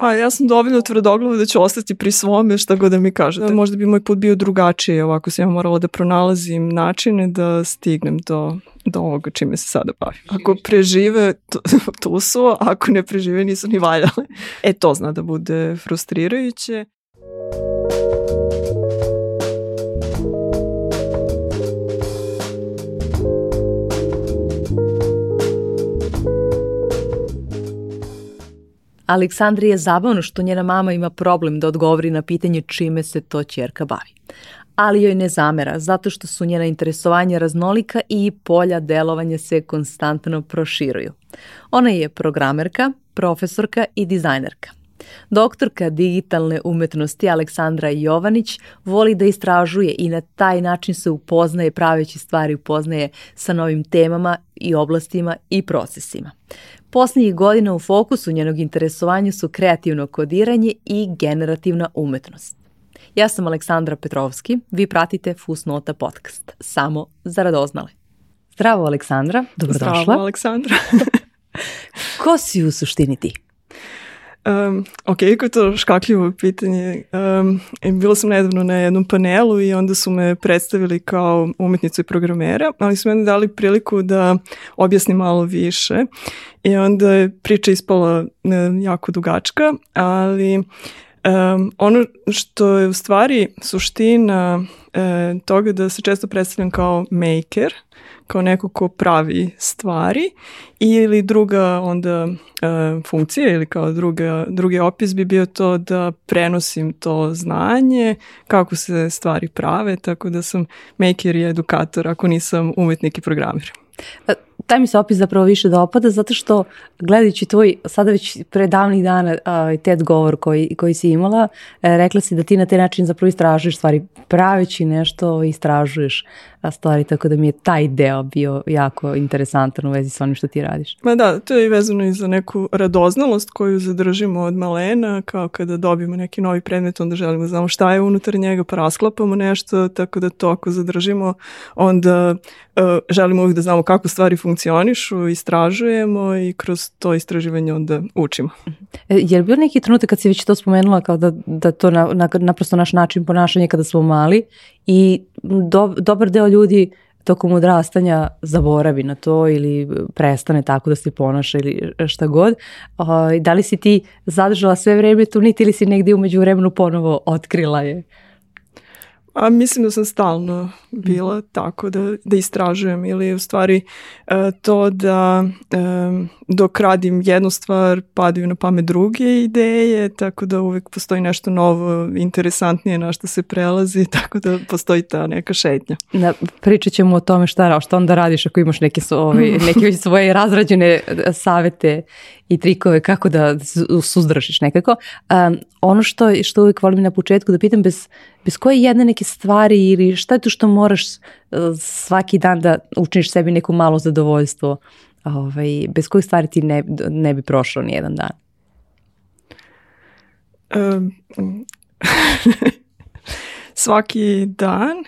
Pa ja sam dovoljno tvrdoglava da ću ostati pri svome šta god da mi kažete. Možda bi moj put bio drugačiji, ovako sam ja morala da pronalazim načine da stignem do, do ovoga čime se sada bavim. Ako prežive, tu su, a ako ne prežive, nisu ni valjale. E, to zna da bude frustrirajuće. Aleksandri je zabavno što njena mama ima problem da odgovori na pitanje čime se to čerka bavi. Ali joj ne zamera, zato što su njena interesovanja raznolika i polja delovanja se konstantno proširuju. Ona je programerka, profesorka i dizajnerka. Doktorka digitalne umetnosti Aleksandra Jovanić voli da istražuje i na taj način se upoznaje praveći stvari upoznaje sa novim temama i oblastima i procesima. Poslednjih godina u fokusu njenog interesovanja su kreativno kodiranje i generativna umetnost. Ja sam Aleksandra Petrovski, vi pratite Fusnota podcast, samo za radoznale. Zdravo Aleksandra, dobrodošla. Zdravo Aleksandra. Ko si u suštini ti? Um, ok, kako je to škakljivo pitanje. Um, bila sam nedavno na jednom panelu i onda su me predstavili kao umetnicu i programera, ali su meni dali priliku da objasnim malo više i onda je priča ispala jako dugačka, ali um, ono što je u stvari suština uh, toga da se često predstavljam kao maker, kao neko ko pravi stvari ili druga onda e, funkcija ili kao druga, drugi opis bi bio to da prenosim to znanje kako se stvari prave, tako da sam maker i edukator ako nisam umetnik i programer. E, taj mi se opis zapravo više dopada zato što gledajući tvoj sada već pre davnih dana uh, TED govor koji, koji si imala, e, rekla si da ti na taj način zapravo istražuješ stvari praveći nešto, istražuješ stvari, tako da mi je taj deo bio jako interesantan u vezi sa onim što ti radiš. Ma da, to je i vezano i za neku radoznalost koju zadržimo od malena, kao kada dobijemo neki novi predmet, onda želimo da znamo šta je unutar njega, pa rasklapamo nešto, tako da to ako zadržimo, onda uh, želimo uvijek da znamo kako stvari funkcionišu, istražujemo i kroz to istraživanje onda učimo. E, je li bio neki trenutak kad si već to spomenula kao da, da to na, na, naprosto naš način ponašanja kada smo mali i do, dobar deo ljudi tokom odrastanja zaboravi na to ili prestane tako da se ponaša ili šta god. Da li si ti zadržala sve vreme tu niti ili si negdje umeđu vremenu ponovo otkrila je? A mislim da sam stalno bila tako da, da istražujem ili u stvari e, to da dok radim jednu stvar padaju na pamet druge ideje, tako da uvek postoji nešto novo, interesantnije na što se prelazi, tako da postoji ta neka šetnja. Da, pričat ćemo o tome šta, šta onda radiš ako imaš neke, ovi, neke svoje razrađene e, savete i trikove kako da suzdržiš nekako. Um, ono što, što uvijek volim na početku da pitam, bez, bez koje jedne neke stvari ili šta je to što moraš uh, svaki dan da učiniš sebi neko malo zadovoljstvo, ovaj, bez kojih stvari ti ne, ne bi prošao ni jedan dan? Um, svaki dan.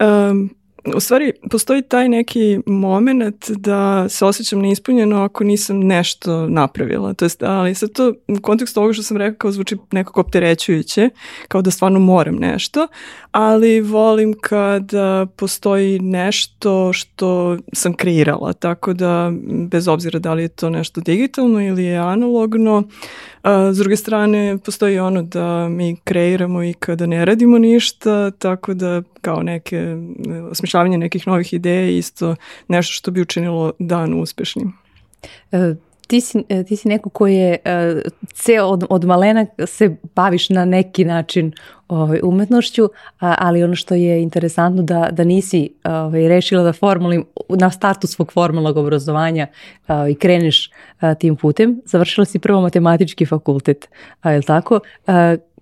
Um, u stvari postoji taj neki moment da se osjećam neispunjeno ako nisam nešto napravila. To jest, ali sad to u kontekstu ovoga što sam rekao kao zvuči nekako opterećujuće, kao da stvarno moram nešto, ali volim kada postoji nešto što sam kreirala, tako da bez obzira da li je to nešto digitalno ili je analogno, a, s druge strane postoji ono da mi kreiramo i kada ne radimo ništa, tako da kao neke osmišljavanje nekih novih ideja isto nešto što bi učinilo dan uspešnim. E, ti si, e, ti si neko koji je uh, ceo od, od malena se baviš na neki način ovaj, umetnošću, a, ali ono što je interesantno da, da nisi ovaj, rešila da formalnim, na startu svog formalnog obrazovanja ovaj, kreneš tim putem. Završila si prvo matematički fakultet, a, je li tako?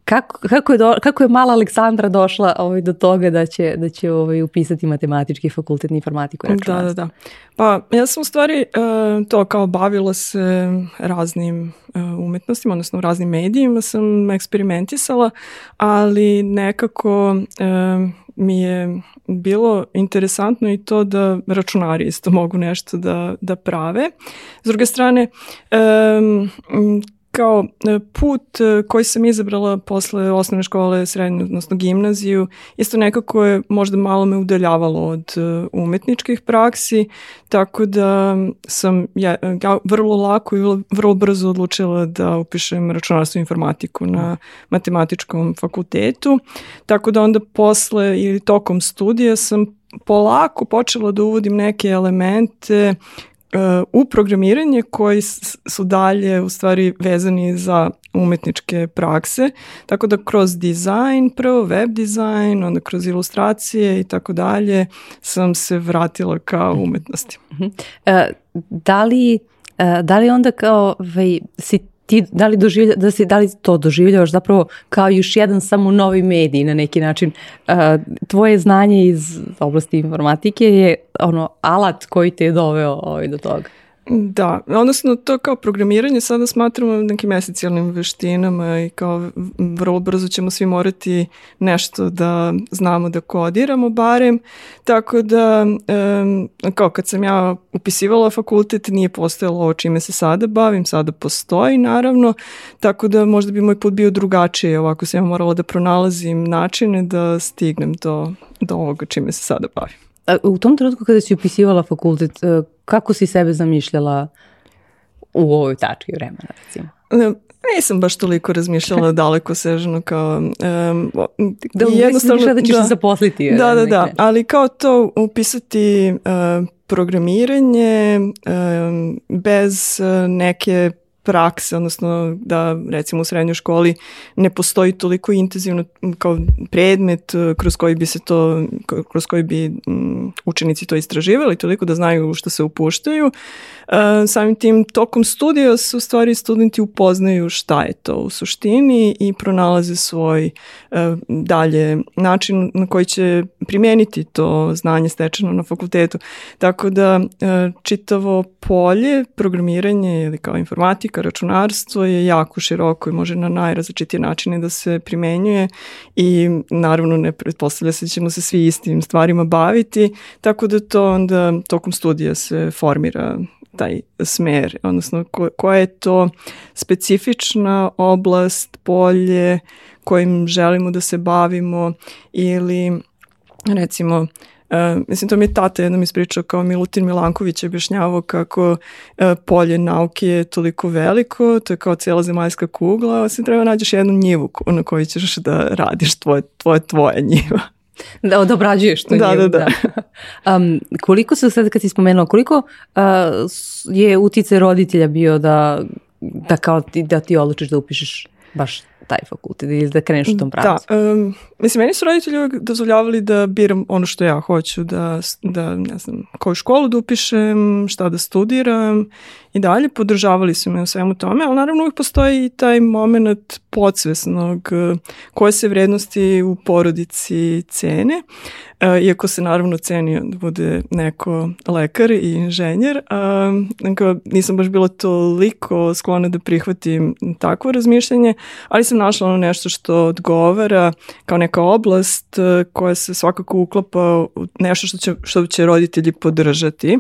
Kako, kako, je do, kako je mala Aleksandra došla ovaj, do toga da će, da će ovaj, upisati matematički fakultet informatiku i Da, da, da. Pa ja sam u stvari uh, to kao bavila se raznim uh, umetnostima, odnosno raznim medijima sam eksperimentisala, ali nekako uh, mi je bilo interesantno i to da računari isto mogu nešto da, da prave. S druge strane, um, kao e, put e, koji sam izabrala posle osnovne škole, srednju, odnosno gimnaziju, isto nekako je možda malo me udaljavalo od e, umetničkih praksi, tako da sam ja, ja vrlo lako i vrlo brzo odlučila da upišem računarstvo i informatiku na matematičkom fakultetu, tako da onda posle ili tokom studija sam polako počela da uvodim neke elemente u programiranje koji su dalje u stvari vezani za umetničke prakse, tako da kroz dizajn, prvo web dizajn, onda kroz ilustracije i tako dalje sam se vratila ka umetnosti. Uh, da li, uh, da li onda kao vej, si ti da li, doživlja, da, si, da li to doživljavaš zapravo kao još jedan samo novi medij na neki način. Tvoje znanje iz oblasti informatike je ono alat koji te je doveo ovaj, do toga. Da, odnosno to kao programiranje sada smatramo nekim esencijalnim veštinama i kao vrlo brzo ćemo svi morati nešto da znamo da kodiramo barem, tako da kao kad sam ja upisivala fakultet nije postojalo ovo čime se sada bavim, sada postoji naravno, tako da možda bi moj put bio drugačiji, ovako sam ja morala da pronalazim načine da stignem do, do ovoga čime se sada bavim. U tom trenutku kada si upisivala fakultet, e, kako si sebe zamišljala u ovoj tački vremena, recimo? Nisam baš toliko razmišljala daleko sežno kao... Um, da jednostavno, da ćeš da, se zaposliti. Da, da, da, ali kao to upisati uh, programiranje um, bez uh, neke prakse, odnosno da recimo u srednjoj školi ne postoji toliko intenzivno kao predmet e, kroz koji bi se to, kroz koji bi učenici to istraživali, toliko da znaju što se upuštaju. E, samim tim tokom studija su stvari studenti upoznaju šta je to u suštini i pronalaze svoj e, dalje način na koji će primijeniti to znanje stečeno na fakultetu. Tako da čitavo polje programiranje ili kao informatika, računarstvo je jako široko i može na najrazličitije načine da se primenjuje i naravno ne pretpostavlja se da ćemo se svi istim stvarima baviti, tako da to onda tokom studija se formira taj smer, odnosno ko, koja je to specifična oblast, polje kojim želimo da se bavimo ili recimo Uh, mislim, to mi je tata jednom ispričao kao Milutin Milanković je objašnjavao kako uh, polje nauke je toliko veliko, to je kao cijela zemaljska kugla, osim treba nađeš jednu njivu na kojoj ćeš da radiš tvoje, tvoje, tvoje njiva. Da odobrađuješ to da, njivu. Da, da, da. um, koliko se sad kad si spomenula, koliko uh, je utice roditelja bio da, da, kao ti, da ti odlučiš da upišeš baš taj fakultet ili da kreneš u tom da, pravcu? Da, um, mislim, meni su roditelji uvijek dozvoljavali da biram ono što ja hoću, da, da ne znam, koju školu da upišem, šta da studiram. I dalje, podržavali su me u svemu tome, ali naravno uvijek postoji i taj moment podsvesnog koje se vrednosti u porodici cene, e, iako se naravno ceni da bude neko lekar i inženjer, a, nisam baš bila toliko sklona da prihvatim takvo razmišljanje, ali sam našla ono nešto što odgovara kao neka oblast e, koja se svakako uklapa u nešto što će, što će roditelji podržati.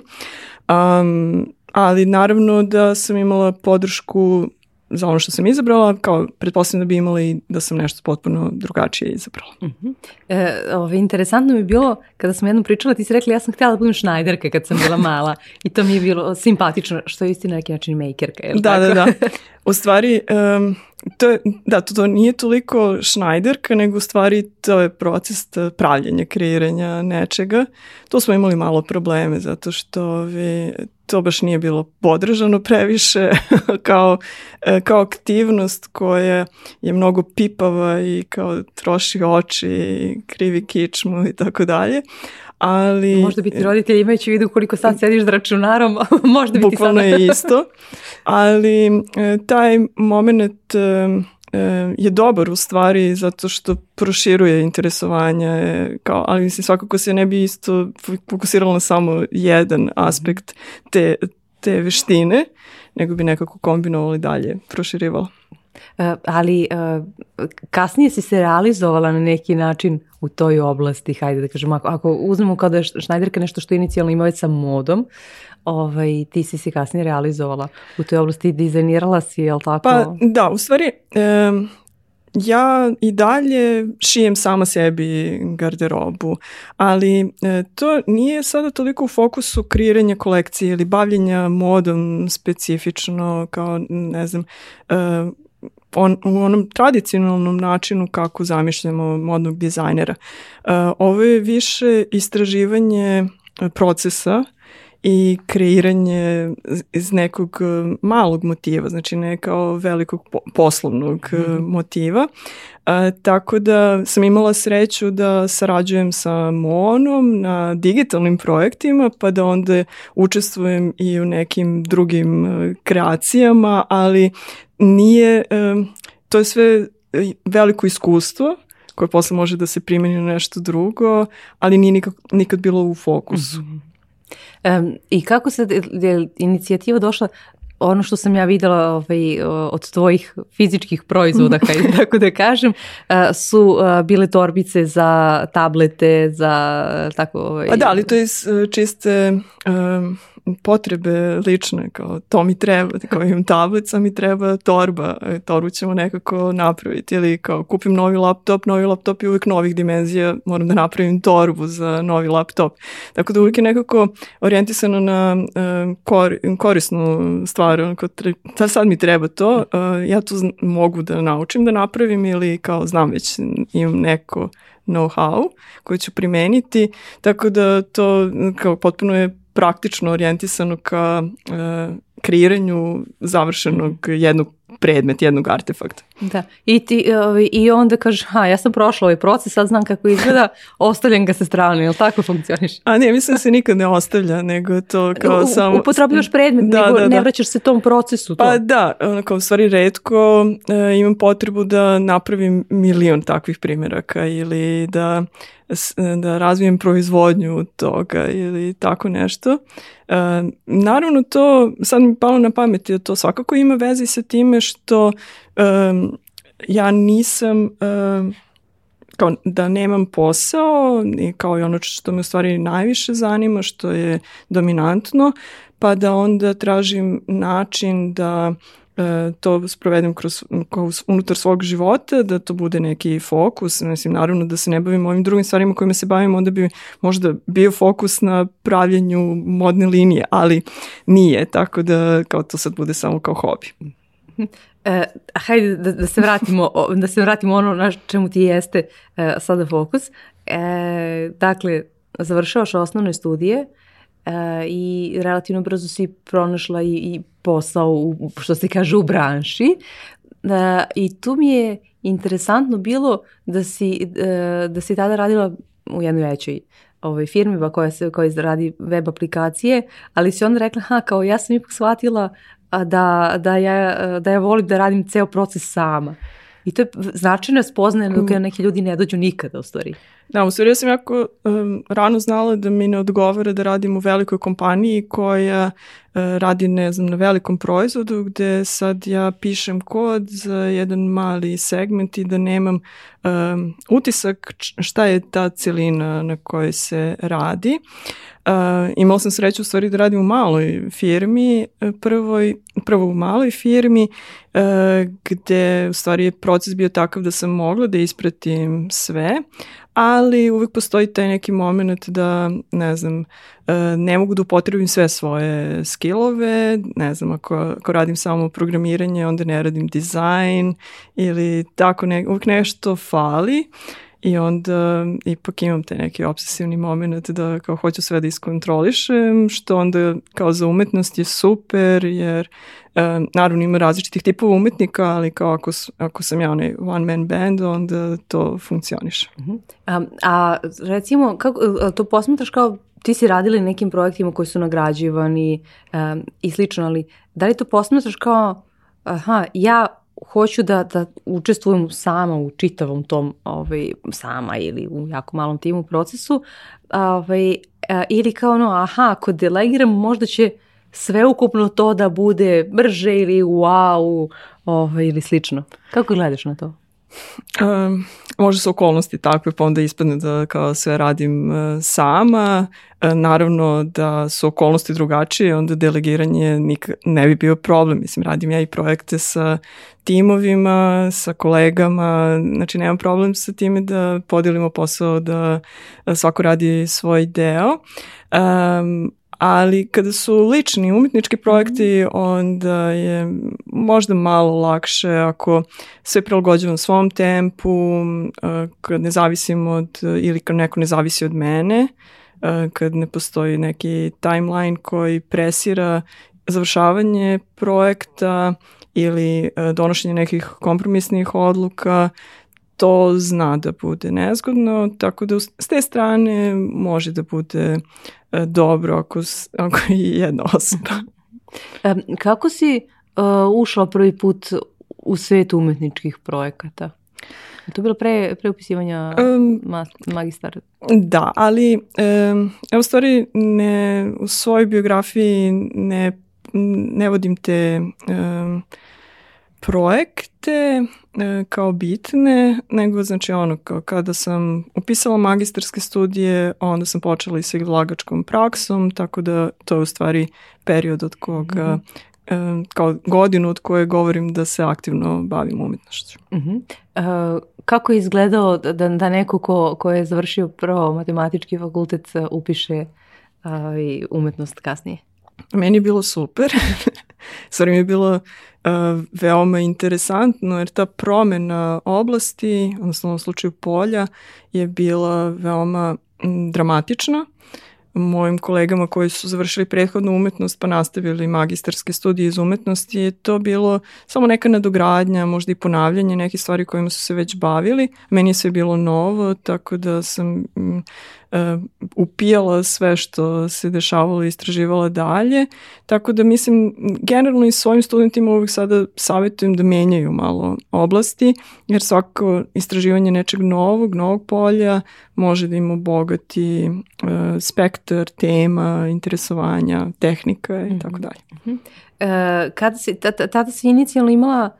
Um, ali naravno da sam imala podršku za ono što sam izabrala, kao pretpostavljam da bi imala i da sam nešto potpuno drugačije izabrala. Uh mhm. -huh. e, ove, interesantno mi je bilo, kada sam jednom pričala, ti si rekla ja sam htjela da budem šnajderka kad sam bila mala i to mi je bilo simpatično, što je istina neki način makerka. Je da, tako? da, da. U stvari, um, to je, da, to, to nije toliko šnajderka, nego u stvari to je proces pravljenja, kreiranja nečega. Tu smo imali malo probleme, zato što vi, to baš nije bilo podržano previše kao, e, kao aktivnost koja je mnogo pipava i kao troši oči i krivi kičmu i tako dalje. Ali, možda bi ti roditelji imajući vidu koliko sad sediš s računarom, možda bi ti sada... je isto, ali e, taj moment e, je dobar u stvari zato što proširuje interesovanje, kao, ali mislim svakako se ne bi isto fokusirala na samo jedan aspekt te, te veštine, nego bi nekako kombinovali dalje, proširivalo. Ali kasnije si se realizovala na neki način u toj oblasti, hajde da kažem, ako, ako uzmemo kao da je Šnajderka nešto što inicijalno ima već sa modom, ovaj, ti si se kasnije realizovala u toj oblasti, dizajnirala si, je li tako? Pa da, u stvari, um, ja i dalje šijem sama sebi garderobu, ali e, to nije sada toliko u fokusu kreiranja kolekcije ili bavljenja modom specifično kao, ne znam, e, on, u onom tradicionalnom načinu kako zamišljamo modnog dizajnera. E, ovo je više istraživanje procesa i kreiranje iz nekog e, malog motiva, znači ne kao velikog poslovnog mm -hmm. motiva. A, tako da sam imala sreću da sarađujem sa Monom na digitalnim projektima, pa da onda učestvujem i u nekim drugim e, kreacijama, ali nije, to je sve veliko iskustvo koje posle može da se primeni na nešto drugo, ali nije nikad, nikad bilo u fokusu. Mm -hmm. Um, I kako se je inicijativa došla ono što sam ja videla ovaj, od tvojih fizičkih proizvoda, kaj, tako da kažem, su bile torbice za tablete, za tako... Ovaj... Pa da, ali to je čiste um, potrebe lične, kao to mi treba, kao imam tablica, mi treba torba, e, torbu ćemo nekako napraviti ili kao kupim novi laptop, novi laptop je uvijek novih dimenzija, moram da napravim torbu za novi laptop. Tako da uvijek je nekako orijentisano na uh, kor, korisnu stvar, onako, da sad mi treba to, uh, ja to mogu da naučim da napravim ili kao znam već imam neko know-how koji ću primeniti, tako da to kao potpuno je praktično orijentisano ka e, kreiranju završenog jednog predmet, jednog artefakta. Da, i, ti, ovaj, i onda kažeš, ha, ja sam prošla ovaj proces, sad znam kako izgleda, ostavljam ga sa strane, jel tako funkcioniš? A ne, mislim da se nikad ne ostavlja, nego to kao U, samo... Upotrebljaš predmet, da, nego da, da. ne vraćaš se tom procesu. To. Pa da, onako, u stvari redko e, imam potrebu da napravim milion takvih primjeraka ili da da razvijem proizvodnju toga ili tako nešto. E, naravno to, sad mi palo na pamet, to svakako ima veze sa time što e, ja nisam e, kao da nemam posao i kao i ono što me u stvari najviše zanima, što je dominantno, pa da onda tražim način da e, to sprovedem kroz, kroz unutar svog života, da to bude neki fokus, mislim naravno da se ne bavim ovim drugim stvarima kojima se bavim, onda bi možda bio fokus na pravljenju modne linije, ali nije, tako da kao to sad bude samo kao hobi. E, hajde da, da se vratimo da se vratimo ono na čemu ti jeste e, sada fokus. E, dakle, završavaš osnovne studije e, i relativno brzo si pronašla i, i posao, u, što se kaže, u branši. E, I tu mi je interesantno bilo da si, e, da si tada radila u jednoj većoj ovaj, firmi koja, se, koja radi web aplikacije, ali si onda rekla, ha, kao ja sam ipak shvatila da, da, ja, da ja volim da radim ceo proces sama. I to je značajno spoznaje dok mm. neki ljudi ne dođu nikada u stvari. Da, u stvari sam jako um, rano znala da mi ne odgovara da radim u velikoj kompaniji koja uh, radi, ne znam, na velikom proizvodu gde sad ja pišem kod za jedan mali segment i da nemam um, utisak šta je ta celina na kojoj se radi. Uh, imala sam sreću u stvari da radim u maloj firmi, prvoj, prvo u maloj firmi uh, gde u stvari je proces bio takav da sam mogla da ispratim sve, ali uvek postoji taj neki moment da, ne znam, ne mogu da upotrebim sve svoje skillove, ne znam, ako, ako radim samo programiranje, onda ne radim dizajn ili tako, ne, uvek nešto fali. I onda ipak imam te neki obsesivni moment da kao hoću sve da iskontrolišem, što onda kao za umetnost je super, jer e, naravno ima različitih tipova umetnika, ali kao ako, ako sam ja onaj one man band, onda to funkcioniše. Uh -huh. a, a recimo, kako, to posmetraš kao ti si radili nekim projektima koji su nagrađivani um, i slično, ali da li to posmetraš kao aha, ja hoću da, da učestvujem sama u čitavom tom, ovaj, sama ili u jako malom timu procesu, ovaj, a, ili kao ono, aha, ako delegiram možda će sveukupno to da bude brže ili wow, ovaj, ili slično. Kako gledaš na to? Um, može su okolnosti takve, pa onda ispadne da kao sve radim uh, sama. Uh, naravno da su okolnosti drugačije, onda delegiranje nik ne bi bio problem. Mislim, radim ja i projekte sa timovima, sa kolegama, znači nemam problem sa time da podelimo posao da svako radi svoj deo. Um, ali kada su lični umetnički projekti, mhm. onda je možda malo lakše ako sve prilagođavam svom tempu, kad ne zavisim od, ili kad neko ne zavisi od mene, kad ne postoji neki timeline koji presira završavanje projekta ili donošenje nekih kompromisnih odluka, to zna da bude nezgodno, tako da s te strane može da bude E, dobro ako, ako je jedna osoba. Kako si uh, ušla prvi put u svet umetničkih projekata? To je bilo pre, pre upisivanja um, magistar? Da, ali um, evo stvari ne, u svojoj biografiji ne, ne vodim te um, projekte e, kao bitne, nego znači ono kao kada sam upisala magistarske studije, onda sam počela i sa izlagačkom praksom, tako da to je u stvari period od koga mm -hmm. kao godinu od koje govorim da se aktivno bavim umetnošću. Mm -hmm. uh, kako je izgledao da, da neko ko, ko je završio prvo matematički fakultet upiše uh, umetnost kasnije? Meni je bilo super. Stvari mi je bilo uh, veoma interesantno jer ta promena oblasti, odnosno u ovom slučaju polja, je bila veoma m, dramatična mojim kolegama koji su završili prethodnu umetnost pa nastavili magistarske studije iz umetnosti je to bilo samo neka nadogradnja, možda i ponavljanje nekih stvari kojima su se već bavili. Meni je sve bilo novo, tako da sam uh, upijala sve što se dešavalo i istraživala dalje. Tako da mislim, generalno i svojim studentima uvijek sada savjetujem da menjaju malo oblasti, jer svako istraživanje nečeg novog, novog polja može da im obogati uh, spektar tema, interesovanja, tehnika i tako mhm. dalje. Uh, kada si, tada si inicijalno imala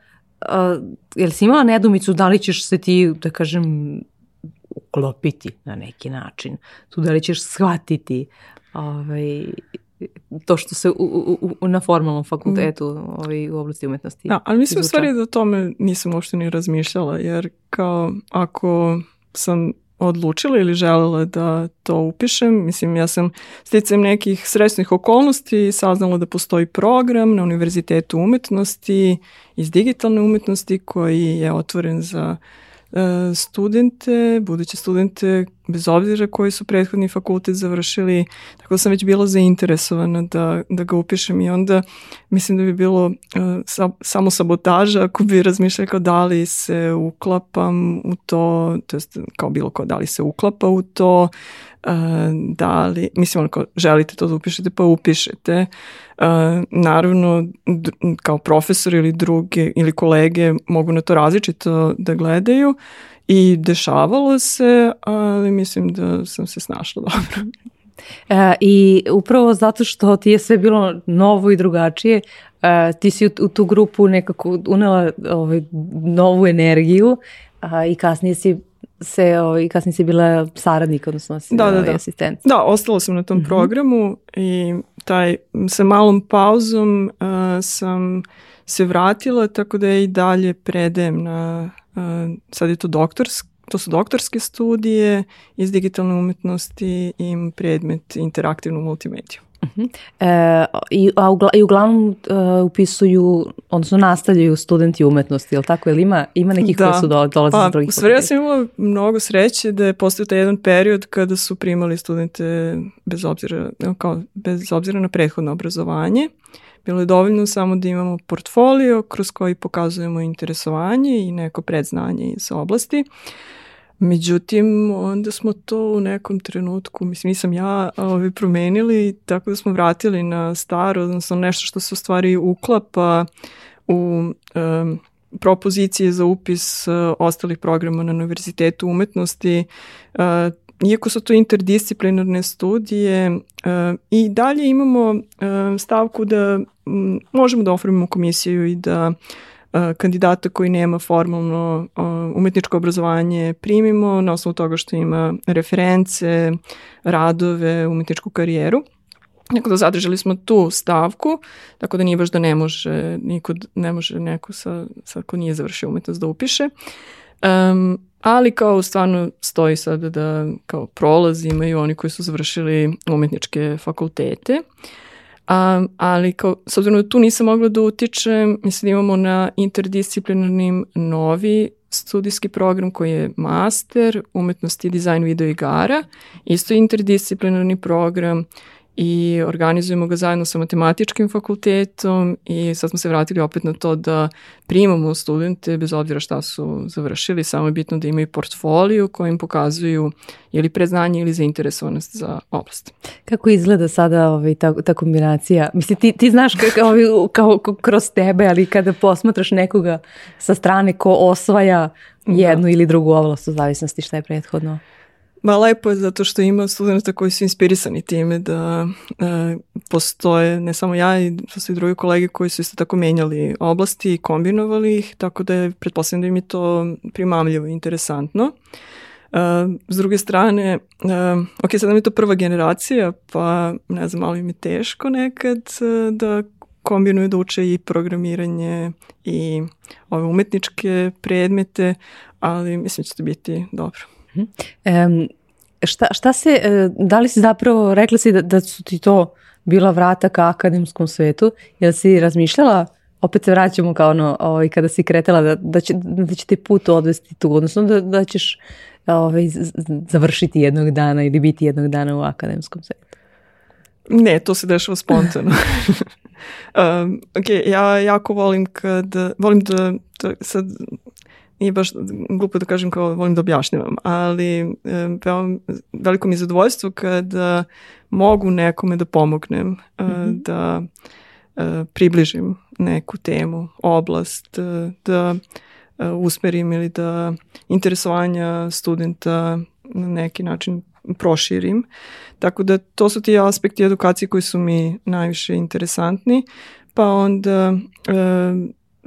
Uh, jel si imala nedumicu da li ćeš se ti, da kažem, uklopiti na neki način. Tu da li ćeš shvatiti ovaj, to što se u, u, u, na formalnom fakultetu mm. ovaj, u oblasti umetnosti Da, ali mislim u stvari da o tome nisam uopšte ni razmišljala, jer kao ako sam odlučila ili želela da to upišem. Mislim, ja sam sticajem nekih srećnih okolnosti saznala da postoji program na Univerzitetu umetnosti iz digitalne umetnosti koji je otvoren za E, studente, buduće studente, bez obzira koji su prethodni fakultet završili, tako da sam već bila zainteresovana da, da ga upišem i onda mislim da bi bilo uh, sa, samo sabotaža ako bi razmišljali kao da li se uklapam u to, to jest kao bilo ko da li se uklapa u to, uh, da li, mislim ono želite to da upišete pa upišete. Uh, naravno kao profesor ili druge ili kolege mogu na to različito da gledaju i dešavalo se, ali mislim da sam se snašla dobro. E, I upravo zato što ti je sve bilo novo i drugačije, e, ti si u, u tu grupu nekako unela ovaj, novu energiju a, i kasnije si se ovaj, kasnije si bila saradnik, odnosno si da, da, ovaj, da. asistent. Da, ostala sam na tom mm -hmm. programu i taj, sa malom pauzom uh, sam se vratila, tako da ja i dalje predajem na, uh, sad je to doktorski, to su doktorske studije iz digitalne umetnosti i predmet interaktivnu multimediju. Uh -huh. e, i, a ugla, I uglavnom uh, upisuju, odnosno nastavljaju studenti umetnosti, je li tako? Ili ima, ima nekih da. koji su do, dolaze pa, iz drugih fakulteta? Ja sam imala mnogo sreće da je postao taj jedan period kada su primali studente bez obzira, kao, bez obzira na prethodno obrazovanje. Bilo je dovoljno samo da imamo portfolio kroz koji pokazujemo interesovanje i neko predznanje iz oblasti. Međutim, onda smo to u nekom trenutku, mislim, nisam ja ovaj, promenili, tako da smo vratili na staro, odnosno nešto što se u stvari uklapa u um, propozicije za upis uh, ostalih programa na Univerzitetu umetnosti, uh, iako su to interdisciplinarne studije uh, i dalje imamo uh, stavku da možemo da ofrmimo komisiju i da kandidata koji nema formalno umetničko obrazovanje primimo na osnovu toga što ima reference, radove, umetničku karijeru. Tako da zadržali smo tu stavku, tako da nije baš da ne može, niko, ne može neko sa, sa ko nije završio umetnost da upiše. Um, ali kao stvarno stoji sad da kao prolaz imaju oni koji su završili umetničke fakultete. Um, ali kao, s obzirom da tu nisam mogla da utičem, mislim da imamo na interdisciplinarnim novi studijski program koji je master umetnosti, dizajn video igara, isto interdisciplinarni program i organizujemo ga zajedno sa matematičkim fakultetom i sad smo se vratili opet na to da primamo studente bez obzira šta su završili, samo je bitno da imaju portfolio kojim pokazuju ili preznanje ili zainteresovanost za oblast. Kako izgleda sada ovaj, ta, ta kombinacija? Mislim, ti, ti znaš kao, kao, kao kroz tebe, ali kada posmatraš nekoga sa strane ko osvaja da. jednu da. ili drugu oblast u zavisnosti šta je prethodno Ma lepo je zato što ima studenta koji su inspirisani time da e, postoje, ne samo ja, i postoje drugi kolege koji su isto tako menjali oblasti i kombinovali ih, tako da je, pretpostavljam da im je to primamljivo i interesantno. Uh, s druge strane, uh, ok, sad nam je to prva generacija, pa ne znam, ali mi je teško nekad uh, da kombinuju da uče i programiranje i ove umetničke predmete, ali mislim da će to biti dobro. Um, šta, šta se, e, da li si zapravo, rekla si da, da su ti to bila vrata ka akademskom svetu, jel si razmišljala opet se vraćamo kao ono, ovaj, kada si kretala da, da, će, da će te put odvesti tu, odnosno da, da ćeš ovaj, završiti jednog dana ili biti jednog dana u akademskom svetu? Ne, to se dešava spontano. um, ok, ja jako volim kad, volim da, da sad nije baš glupo da kažem kao volim da objašnjavam, ali veoma, veliko mi je zadovoljstvo kada mogu nekome da pomognem, mm -hmm. da približim neku temu, oblast, da usmerim ili da interesovanja studenta na neki način proširim. Tako da to su ti aspekti edukacije koji su mi najviše interesantni, pa onda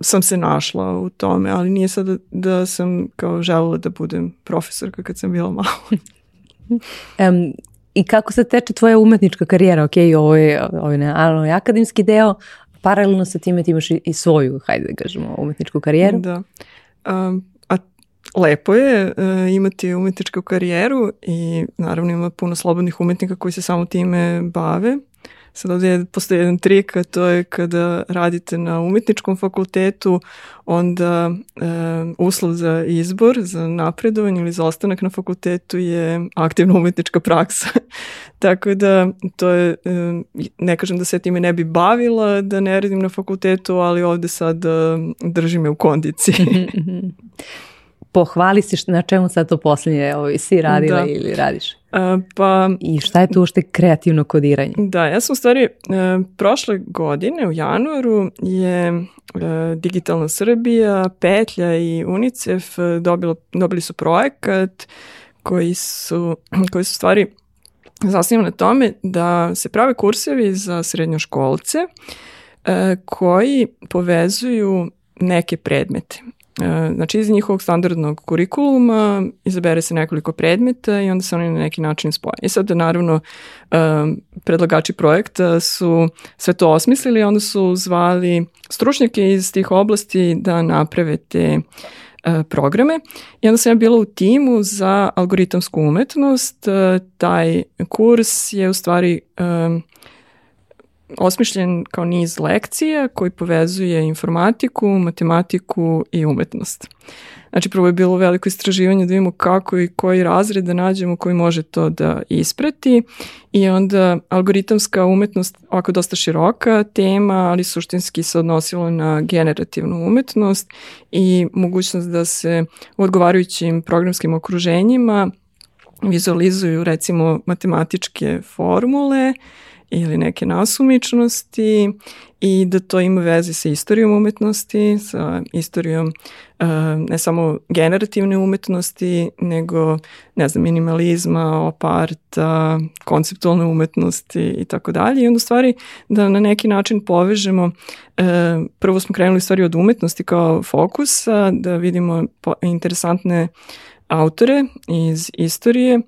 sam se našla u tome, ali nije sad da, da sam kao želela da budem profesorka kad sam bila malo. um, I kako se teče tvoja umetnička karijera? Ok, ovo je, ovo je naravno akademski deo, paralelno sa time ti imaš i, i svoju, hajde da kažemo, umetničku karijeru. Da. Um, a lepo je uh, imati umetničku karijeru i naravno ima puno slobodnih umetnika koji se samo time bave. Sad ovdje postoji jedan trik, a to je kada radite na umetničkom fakultetu, onda e, uslov za izbor, za napredovanje ili za ostanak na fakultetu je aktivna umetnička praksa. Tako da to je, e, ne kažem da se time ne bi bavila, da ne radim na fakultetu, ali ovde sad e, drži me u kondiciji. pohvali se na čemu sad to posljednje ovaj, si radila da. ili radiš? A, pa, I šta je tu ušte kreativno kodiranje? Da, ja sam u stvari e, prošle godine u januaru je e, Digitalna Srbija, Petlja i UNICEF e, dobilo, dobili su projekat koji su, koji su stvari zasnivam na tome da se prave kursevi za srednjoškolce e, koji povezuju neke predmete. E, znači, iz njihovog standardnog kurikuluma izabere se nekoliko predmeta i onda se oni na neki način spoje. I sad, naravno, e, predlagači projekta su sve to osmislili, onda su zvali stručnjake iz tih oblasti da naprave te e, programe i onda sam ja bila u timu za algoritamsku umetnost. Taj kurs je u stvari osmišljen kao niz lekcija koji povezuje informatiku, matematiku i umetnost. Znači, prvo je bilo veliko istraživanje da vidimo kako i koji razred da nađemo koji može to da isprati i onda algoritamska umetnost, ovako dosta široka tema, ali suštinski se odnosilo na generativnu umetnost i mogućnost da se u odgovarajućim programskim okruženjima vizualizuju recimo matematičke formule ili neke nasumičnosti i da to ima veze sa istorijom umetnosti, sa istorijom uh, ne samo generativne umetnosti, nego ne znam, minimalizma, oparta, konceptualne umetnosti i tako dalje. I onda stvari da na neki način povežemo, uh, prvo smo krenuli stvari od umetnosti kao fokusa, da vidimo interesantne autore iz istorije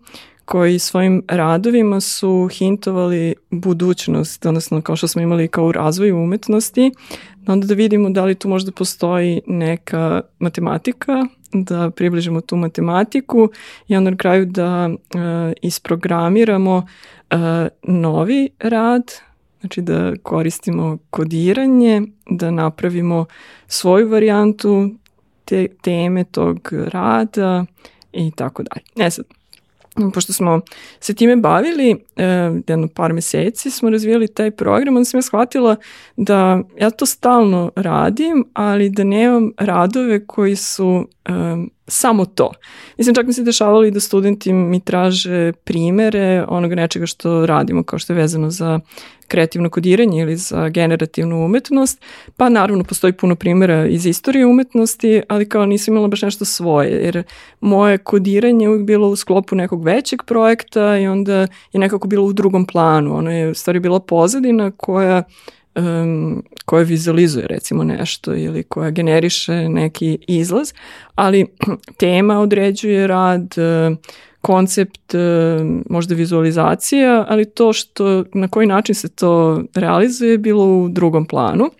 koji svojim radovima su hintovali budućnost, odnosno kao što smo imali kao u razvoju umetnosti, onda da vidimo da li tu možda postoji neka matematika, da približimo tu matematiku i onda na kraju da uh, isprogramiramo uh, novi rad, znači da koristimo kodiranje, da napravimo svoju varijantu te teme tog rada i tako dalje. E sad, pošto smo se time bavili, e, jedno par meseci smo razvijali taj program, onda sam ja shvatila da ja to stalno radim, ali da nemam radove koji su e, samo to. Mislim, čak mi se dešavalo i da studenti mi traže primere onoga nečega što radimo, kao što je vezano za kreativno kodiranje ili za generativnu umetnost, pa naravno postoji puno primjera iz istorije umetnosti, ali kao nisam imala baš nešto svoje, jer moje kodiranje uvijek bilo u sklopu nekog većeg projekta i onda je nekako bilo u drugom planu, ono je u stvari bila pozadina koja um, koja vizualizuje recimo nešto ili koja generiše neki izlaz, ali tema određuje rad, koncept, možda vizualizacija, ali to što, na koji način se to realizuje bilo u drugom planu.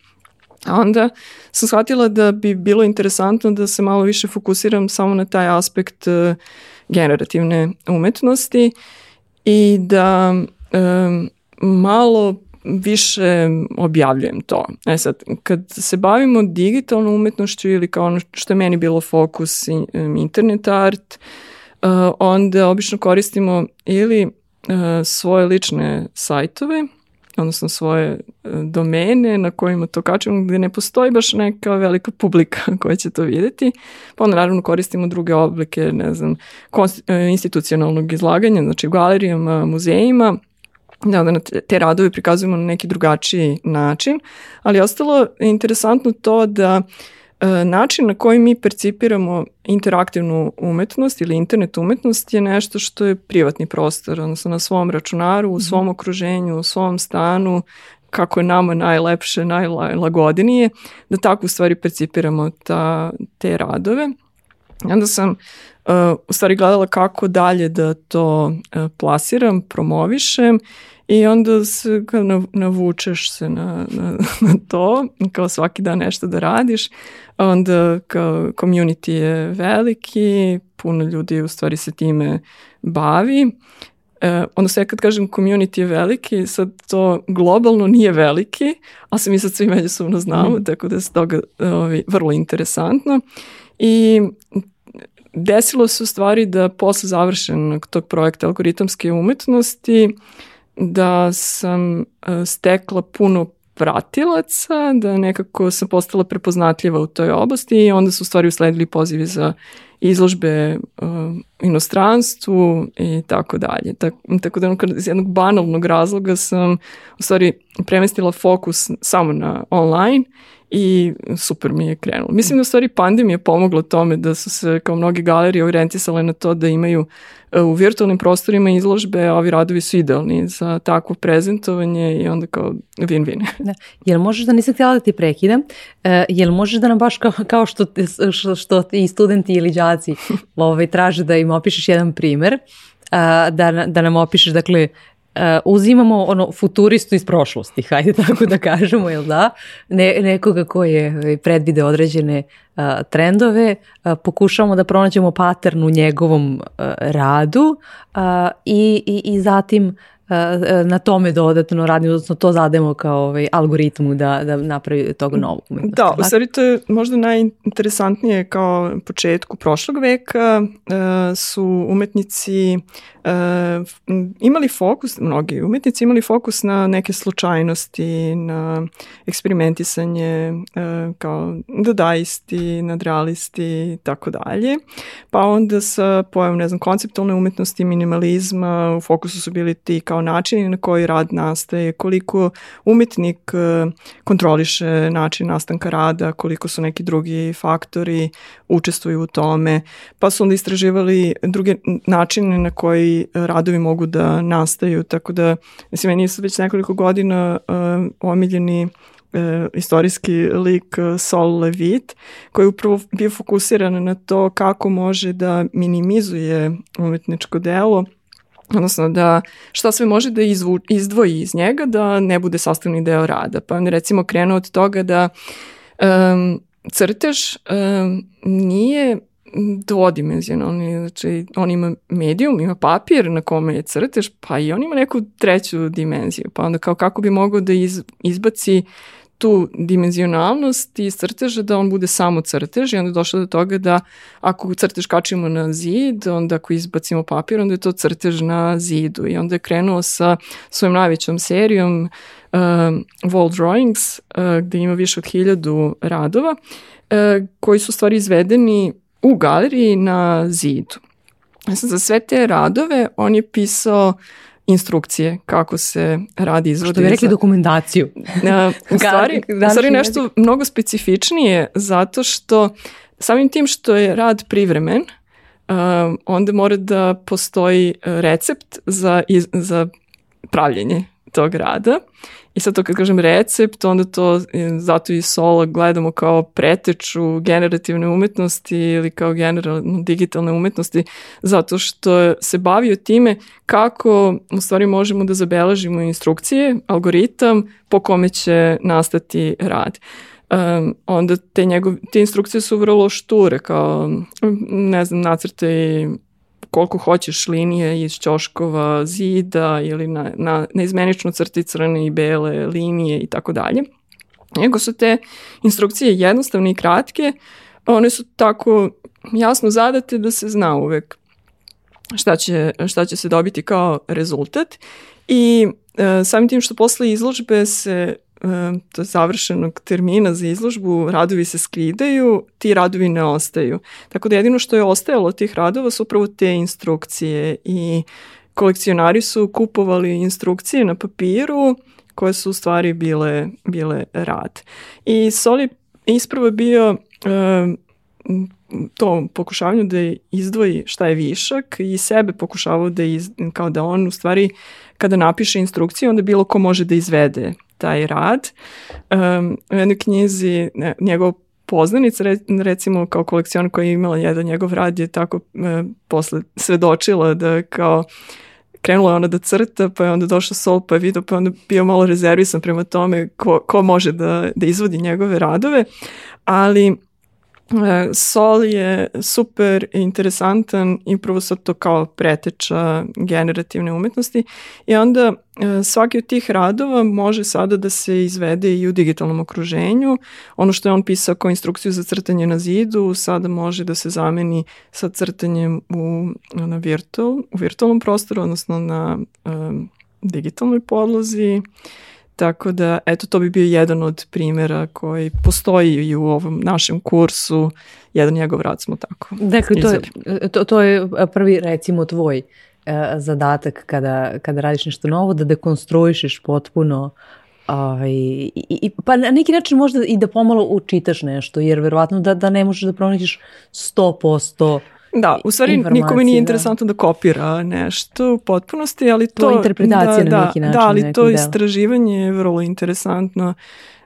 A onda sam shvatila da bi bilo interesantno da se malo više fokusiram samo na taj aspekt generativne umetnosti i da um, malo više objavljujem to. E sad, kad se bavimo digitalnom umetnošću ili kao ono što je meni bilo fokus internet art, uh, onda obično koristimo ili uh, svoje lične sajtove, odnosno svoje uh, domene na kojima to kačemo gde ne postoji baš neka velika publika koja će to videti. Pa onda naravno koristimo druge oblike, ne znam, institucionalnog izlaganja, znači galerijama, muzejima, da onda te radove prikazujemo na neki drugačiji način, ali ostalo je interesantno to da e, način na koji mi percipiramo interaktivnu umetnost ili internet umetnost je nešto što je privatni prostor, odnosno na svom računaru, u mhm. svom okruženju, u svom stanu, kako je nama najlepše, najlagodinije, da tako u stvari percipiramo ta, te radove. Onda sam uh, u stvari gledala kako dalje da to uh, plasiram, promovišem i onda se kao navučeš se na, na, na to, kao svaki dan nešto da radiš, onda kao community je veliki, puno ljudi u stvari se time bavi, E, onda se ja kad kažem community je veliki, sad to globalno nije veliki, ali se mi sad svi međusobno znamo, mm. tako da je toga ovaj, vrlo interesantno. I desilo se u stvari da posle završenog tog projekta algoritamske umetnosti da sam e, stekla puno pratilaca, da nekako sam postala prepoznatljiva u toj oblasti i onda su u stvari usledili pozivi za izložbe uh, inostranstvu i tako dalje. Tak, tako da iz jednog banalnog razloga sam u stvari premestila fokus samo na online i super mi je krenulo. Mislim da u stvari pandemija pomogla tome da su se kao mnogi galerije orijentisale na to da imaju e, u virtualnim prostorima izložbe, a ovi radovi su idealni za takvo prezentovanje i onda kao win-win. Da. Jel možeš da nisam htjela da ti prekidam, uh, jel možeš da nam baš kao, kao što, što, što i studenti ili đaci ovaj, traže da im opišeš jedan primer, uh, da, da nam opišeš dakle Uh, uzimamo ono futuristu iz prošlosti, hajde tako da kažemo, jel da? Ne, nekoga ko je ovaj, predvide određene uh, trendove, uh, pokušavamo da pronađemo pattern u njegovom radu i, i, i zatim na tome dodatno radimo, odnosno to zademo kao ovaj, algoritmu da, da napravi tog novog umetnosti. Da, u stvari to je možda najinteresantnije kao početku prošlog veka su umetnici imali fokus, mnogi umetnici imali fokus na neke slučajnosti, na eksperimentisanje kao dadaisti, nadrealisti i tako dalje. Pa onda sa pojavom, ne znam, konceptualne umetnosti, minimalizma, u fokusu su bili ti kao načini na koji rad nastaje, koliko umetnik e, kontroliše način nastanka rada, koliko su neki drugi faktori učestvuju u tome, pa su onda istraživali druge načine na koji radovi mogu da nastaju, tako da, mislim, meni su već nekoliko godina uh, omiljeni e, istorijski lik e, Sol Levitt, koji je upravo bio fokusiran na to kako može da minimizuje umetničko delo, odnosno da šta sve može da izvu, izdvoji iz njega da ne bude sastavni deo rada. Pa recimo krenuo od toga da um, crtež um, nije dvodimenzionalni, znači on ima medijum, ima papir na kome je crtež, pa i on ima neku treću dimenziju, pa onda kao kako bi mogao da iz, izbaci tu dimenzionalnost i crteža da on bude samo crtež i onda došlo do toga da ako crtež kačimo na zid, onda ako izbacimo papir, onda je to crtež na zidu i onda je krenuo sa svojom najvećom serijom uh, wall drawings uh, gde ima više od hiljadu radova uh, koji su stvari izvedeni u galeriji na zidu. Za sve te radove on je pisao instrukcije kako se radi izvodi. Što bi rekli dokumentaciju. u stvari, u stvari nešto mnogo specifičnije zato što samim tim što je rad privremen, uh, onda mora da postoji recept za, iz, za pravljenje tog rada. I sad to kad kažem recept, onda to zato i solo gledamo kao preteču generativne umetnosti ili kao generalno digitalne umetnosti, zato što se bavio time kako u stvari možemo da zabeležimo instrukcije, algoritam po kome će nastati rad. Um, onda te, njegov, te instrukcije su vrlo šture, kao, ne znam, nacrte koliko hoćeš linije iz ćoškova zida ili na, na neizmenično crti crne i bele linije i tako dalje. Nego su te instrukcije jednostavne i kratke, one su tako jasno zadate da se zna uvek šta će, šta će se dobiti kao rezultat i e, samim tim što posle izložbe se to završenog termina za izložbu, radovi se skidaju, ti radovi ne ostaju. Tako da jedino što je ostajalo od tih radova su upravo te instrukcije i kolekcionari su kupovali instrukcije na papiru koje su u stvari bile, bile rad. I Soli ispravo bio to pokušavanju da izdvoji šta je višak i sebe pokušavao da iz, kao da on u stvari kada napiše instrukciju onda bilo ko može da izvede taj rad. Um, u jednoj knjizi ne, njegov poznanica, recimo kao kolekcion koja je imala jedan njegov rad je tako e, posle svedočila da kao krenula je ona da crta, pa je onda došao Sol, pa je vidio, pa je onda bio malo rezervisan prema tome ko, ko može da, da izvodi njegove radove, ali Sol je super interesantan i prvo sad to kao preteča generativne umetnosti i onda e, svaki od tih radova može sada da se izvede i u digitalnom okruženju. Ono što je on pisao kao instrukciju za crtanje na zidu sada može da se zameni sa crtanjem u, na virtual, u virtualnom prostoru, odnosno na um, digitalnoj podlozi. Tako da, eto, to bi bio jedan od primjera koji postoji i u ovom našem kursu. Jedan njegov rad smo tako Dakle, to je, to, to je prvi, recimo, tvoj uh, zadatak kada, kada radiš nešto novo, da dekonstruišeš potpuno Ovaj, i, i, pa na neki način možda i da pomalo učitaš nešto, jer verovatno da, da ne možeš da pronađeš 100% Da, u stvari nikome nije da. interesantno da. da kopira nešto u potpunosti, ali to... To interpretacija da, na neki način. Da, ali to dela. istraživanje je vrlo interesantno.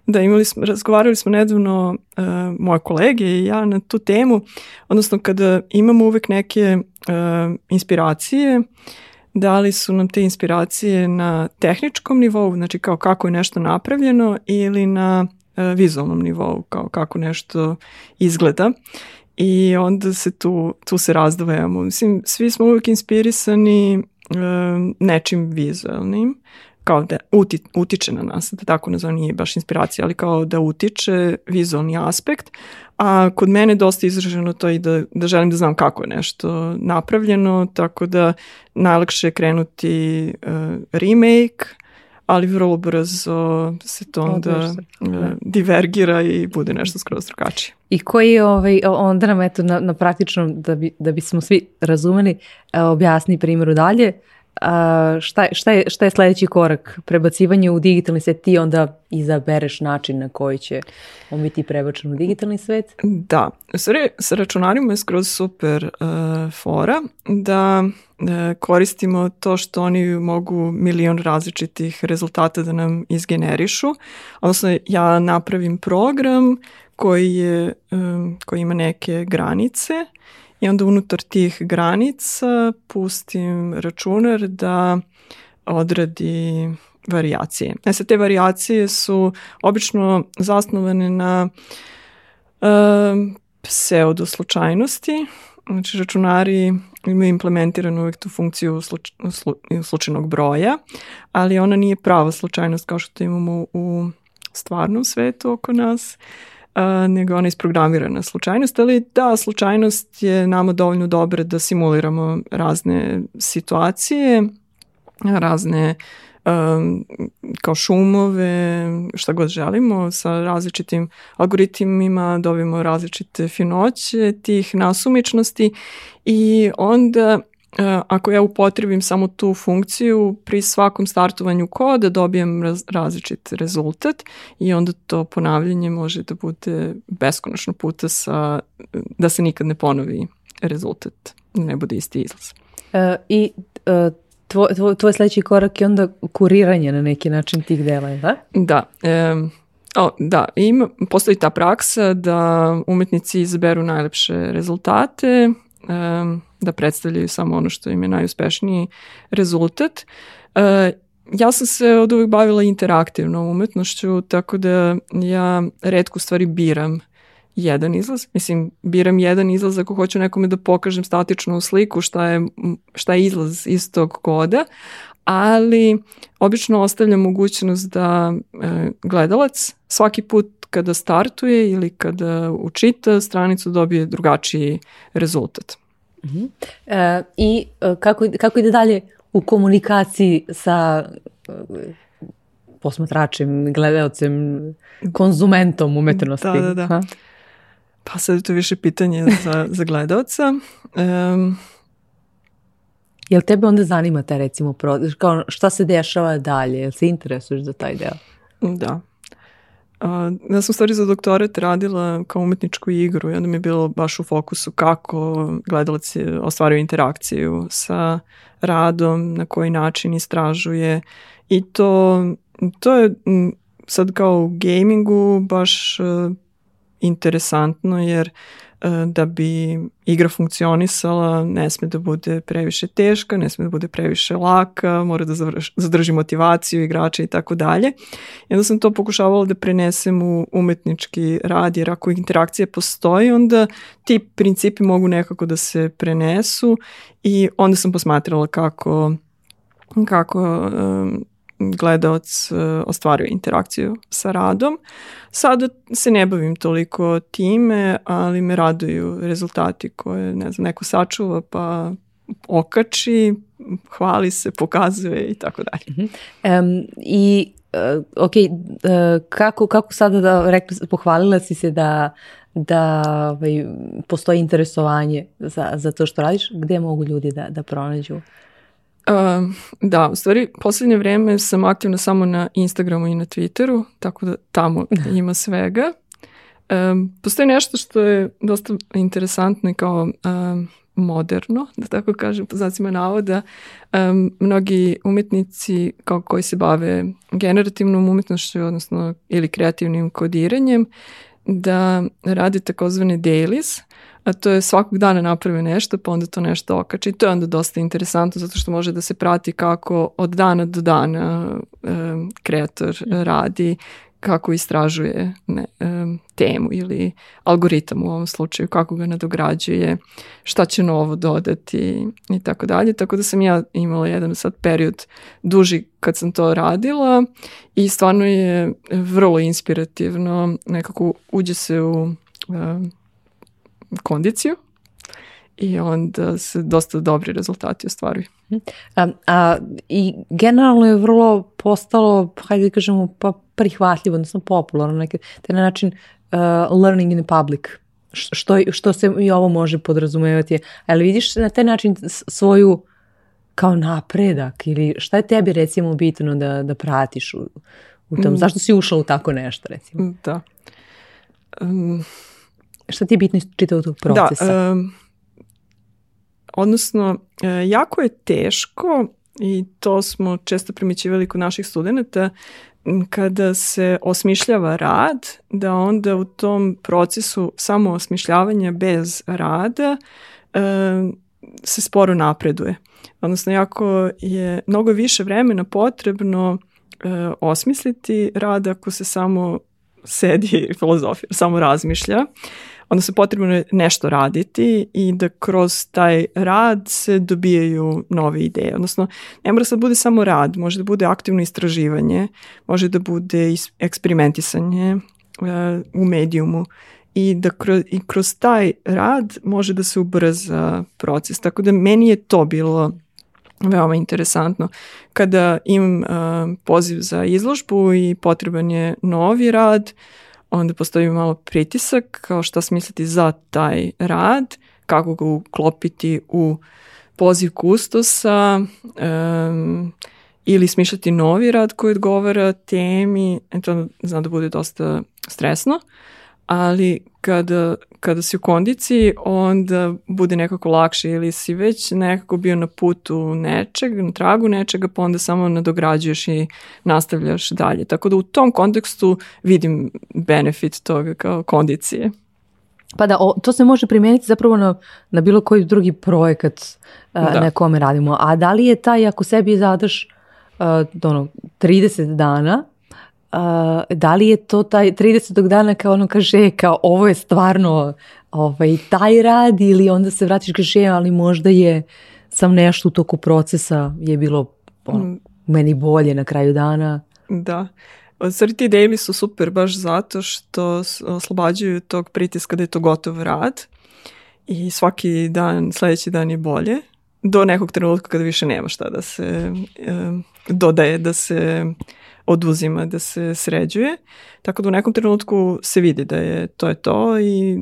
Da, imali smo, razgovarali smo nedavno uh, moje kolege i ja na tu temu, odnosno kada imamo uvek neke uh, inspiracije, da li su nam te inspiracije na tehničkom nivou, znači kao kako je nešto napravljeno ili na uh, vizualnom nivou, kao kako nešto izgleda i onda se tu, tu se razdvajamo. Mislim, svi smo uvijek inspirisani nečim vizualnim, kao da uti, utiče na nas, da tako nazvam, nije baš inspiracija, ali kao da utiče vizualni aspekt, a kod mene dosta izraženo to i da, da želim da znam kako je nešto napravljeno, tako da najlakše je krenuti uh, remake, ali vrlo brzo se to onda uh, divergira i bude nešto skroz drugačije. I koji ovaj, onda nam eto na, na praktičnom, da, bi, da bismo svi razumeli, objasni primjeru dalje, a, šta, šta, je, šta je sledeći korak? Prebacivanje u digitalni svet, ti onda izabereš način na koji će on biti prebačen u digitalni svet? Da, stvari sa računarima je skroz super uh, fora da uh, koristimo to što oni mogu milion različitih rezultata da nam izgenerišu. Odnosno ja napravim program koji, je, um, koji ima neke granice i onda unutar tih granica pustim računar da odradi varijacije. E sad, te varijacije su obično zasnovane na uh, pseudo slučajnosti, znači računari imaju implementiranu uvijek tu funkciju sluč, slu, slučajnog broja, ali ona nije prava slučajnost kao što imamo u stvarnom svetu oko nas. Uh, a, nego ona isprogramirana slučajnost, ali da, slučajnost je nama dovoljno dobra da simuliramo razne situacije, razne um, kao šumove, šta god želimo, sa različitim algoritmima dobijemo različite finoće tih nasumičnosti i onda ako ja upotrebim samo tu funkciju, pri svakom startovanju koda dobijem raz, različit rezultat i onda to ponavljanje može da bude beskonačno puta sa, da se nikad ne ponovi rezultat, da ne bude isti izlaz. E, I e, tvoj, tvoj, tvoj sledeći korak je onda kuriranje na neki način tih dela, da? Da. E, O, da, ima, postoji ta praksa da umetnici izaberu najlepše rezultate, da predstavljaju samo ono što im je najuspešniji rezultat. Ja sam se od uvijek bavila interaktivnom umetnošću, tako da ja redko stvari biram jedan izlaz. Mislim, biram jedan izlaz ako hoću nekome da pokažem statičnu sliku šta je, šta je izlaz iz tog koda, ali obično ostavljam mogućnost da e, gledalac svaki put kada startuje ili kada učita stranicu dobije drugačiji rezultat. Uh -huh. e, I e, kako, kako ide dalje u komunikaciji sa e, posmatračem, gledalcem, konzumentom umetnosti? Da, da, da. Ha? Pa sad je to više pitanje za, za gledalca. Um, Jel tebe onda zanima ta recimo prodaž, kao šta se dešava dalje, jel se interesuješ za taj deo? Da. A, ja sam stvari za doktorat radila kao umetničku igru i onda mi je bilo baš u fokusu kako gledalac ostvaruje interakciju sa radom, na koji način istražuje i to, to je sad kao u gamingu baš uh, interesantno jer da bi igra funkcionisala ne sme da bude previše teška, ne sme da bude previše laka, mora da zadrži motivaciju igrača i tako dalje. I onda sam to pokušavala da prenesem u umetnički rad, jer ako interakcija postoji, onda ti principi mogu nekako da se prenesu i onda sam posmatrala kako kako um, gledalac uh, ostvaruje interakciju sa radom. Sada se ne bavim toliko time, ali me raduju rezultati koje ne znam, neko sačuva pa okači, hvali se, pokazuje i tako dalje. Um, I uh, ok, uh, kako, kako sada da rekla, pohvalila si se da da ovaj, postoji interesovanje za, za to što radiš, gde mogu ljudi da, da pronađu Uh, da, u stvari, poslednje vreme sam aktivna samo na Instagramu i na Twitteru, tako da tamo ima svega. Um, postoji nešto što je dosta interesantno i kao um, moderno, da tako kažem, po znacima navoda. Um, mnogi umetnici kao koji se bave generativnom umetnošću, odnosno ili kreativnim kodiranjem, da rade takozvane dailies, a to je svakog dana napravi nešto, pa onda to nešto okači. To je onda dosta interesantno, zato što može da se prati kako od dana do dana e, kreator radi, kako istražuje ne, um, temu ili algoritam u ovom slučaju, kako ga nadograđuje, šta će novo dodati i tako dalje. Tako da sam ja imala jedan sad period duži kad sam to radila i stvarno je vrlo inspirativno, nekako uđe se u um, kondiciju i onda se dosta dobri rezultati ostvaruju. A, a, I generalno je vrlo postalo, hajde da kažemo, pa prihvatljivo, odnosno popularno, neke, te na način uh, learning in public, što, što se i ovo može podrazumevati. Ali vidiš na taj način svoju kao napredak ili šta je tebi recimo bitno da, da pratiš u, u tom, mm. zašto si ušla u tako nešto recimo? Da. Um, šta ti je bitno iz čitavog tog procesa? Da, um, odnosno, e, jako je teško i to smo često primićivali kod naših studenta, kada se osmišljava rad, da onda u tom procesu samo osmišljavanja bez rada e, se sporo napreduje. Odnosno, jako je mnogo više vremena potrebno e, osmisliti rad ako se samo sedi i filozofija, samo razmišlja onda se potrebno nešto raditi i da kroz taj rad se dobijaju nove ideje. Odnosno, ne mora sad bude samo rad, može da bude aktivno istraživanje, može da bude eksperimentisanje uh, u medijumu i da kroz, i kroz taj rad može da se ubrza proces. Tako da meni je to bilo veoma interesantno. Kada imam uh, poziv za izložbu i potreban je novi rad, uh, onda postoji malo pritisak kao šta smisliti za taj rad, kako ga uklopiti u poziv kustosa um, ili smišljati novi rad koji odgovara temi, e to znam da bude dosta stresno, ali kada, kada si u kondiciji, onda bude nekako lakše ili si već nekako bio na putu nečeg, na tragu nečega, pa onda samo nadograđuješ i nastavljaš dalje. Tako da u tom kontekstu vidim benefit toga kao kondicije. Pa da, o, to se može primijeniti zapravo na, na bilo koji drugi projekat uh, da. na kome radimo. A da li je taj, ako sebi zadaš uh, ono, 30 dana, da li je to taj 30. dana kao ono kaže kao ovo je stvarno ovaj, taj rad ili onda se vratiš kaže ali možda je sam nešto u toku procesa je bilo ono, mm. meni bolje na kraju dana. Da. Stvari ti daily su super baš zato što oslobađaju tog pritiska da je to gotov rad i svaki dan, sledeći dan je bolje do nekog trenutka kada više nema šta da se um, dodaje, da se oduzima, da se sređuje. Tako da u nekom trenutku se vidi da je to je to i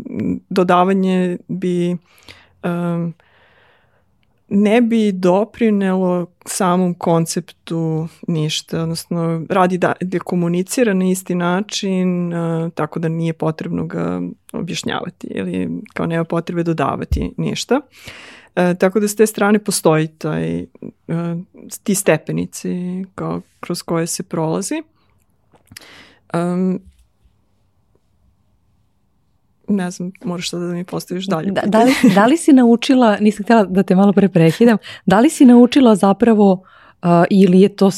dodavanje bi um, ne bi doprinelo samom konceptu ništa, odnosno radi da, da komunicira na isti način, uh, tako da nije potrebno ga objašnjavati ili kao nema potrebe dodavati ništa. E, tako da s te strane postoji taj, e, ti stepenici kao, kroz koje se prolazi. Um, ne znam, moraš sada da mi postaviš dalje. Da, da, li, da li si naučila, nisam htjela da te malo pre prekidam, da li si naučila zapravo uh, ili je to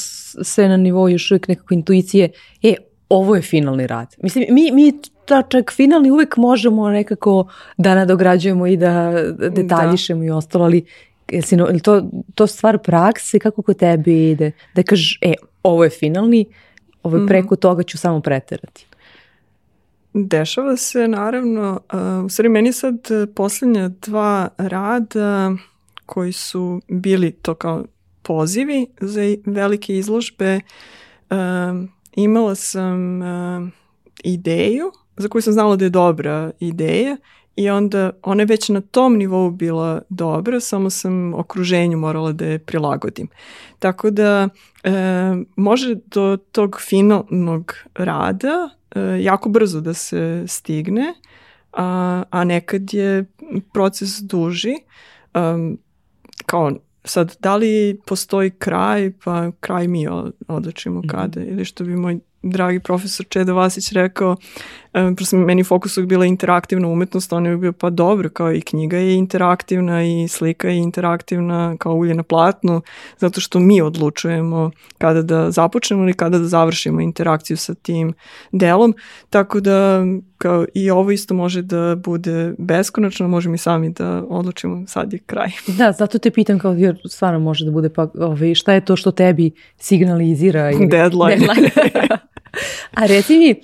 sve na nivou još uvijek nekako intuicije, e, ovo je finalni rad. Mislim, mi, mi ta čak finalni uvek možemo nekako da nadograđujemo i da detaljišemo da. i ostalo, ali jesi, to, to stvar prakse, kako kod tebi ide? Da kažeš, e, ovo je finalni, ovo je mhm. preko toga ću samo preterati. Dešava se naravno, uh, u stvari meni sad poslednja dva rada koji su bili to kao pozivi za velike izložbe, uh, imala sam uh, ideju za koju sam znala da je dobra ideja i onda ona je već na tom nivou bila dobra, samo sam okruženju morala da je prilagodim. Tako da e, može do tog finalnog rada e, jako brzo da se stigne, a, a nekad je proces duži. Um, kao sad, da li postoji kraj, pa kraj mi odlučimo mm -hmm. kada, ili što bi moj dragi profesor Čeda Vasić rekao, prosto meni fokus uvijek bila interaktivna umetnost, on je bio pa dobro, kao i knjiga je interaktivna i slika je interaktivna kao ulje na platnu, zato što mi odlučujemo kada da započnemo ili kada da završimo interakciju sa tim delom, tako da kao i ovo isto može da bude beskonačno, možemo i sami da odlučimo sad je kraj. Da, zato te pitam kao jer stvarno može da bude pa ovaj, šta je to što tebi signalizira? Ili... Deadline. Deadline. A reci mi,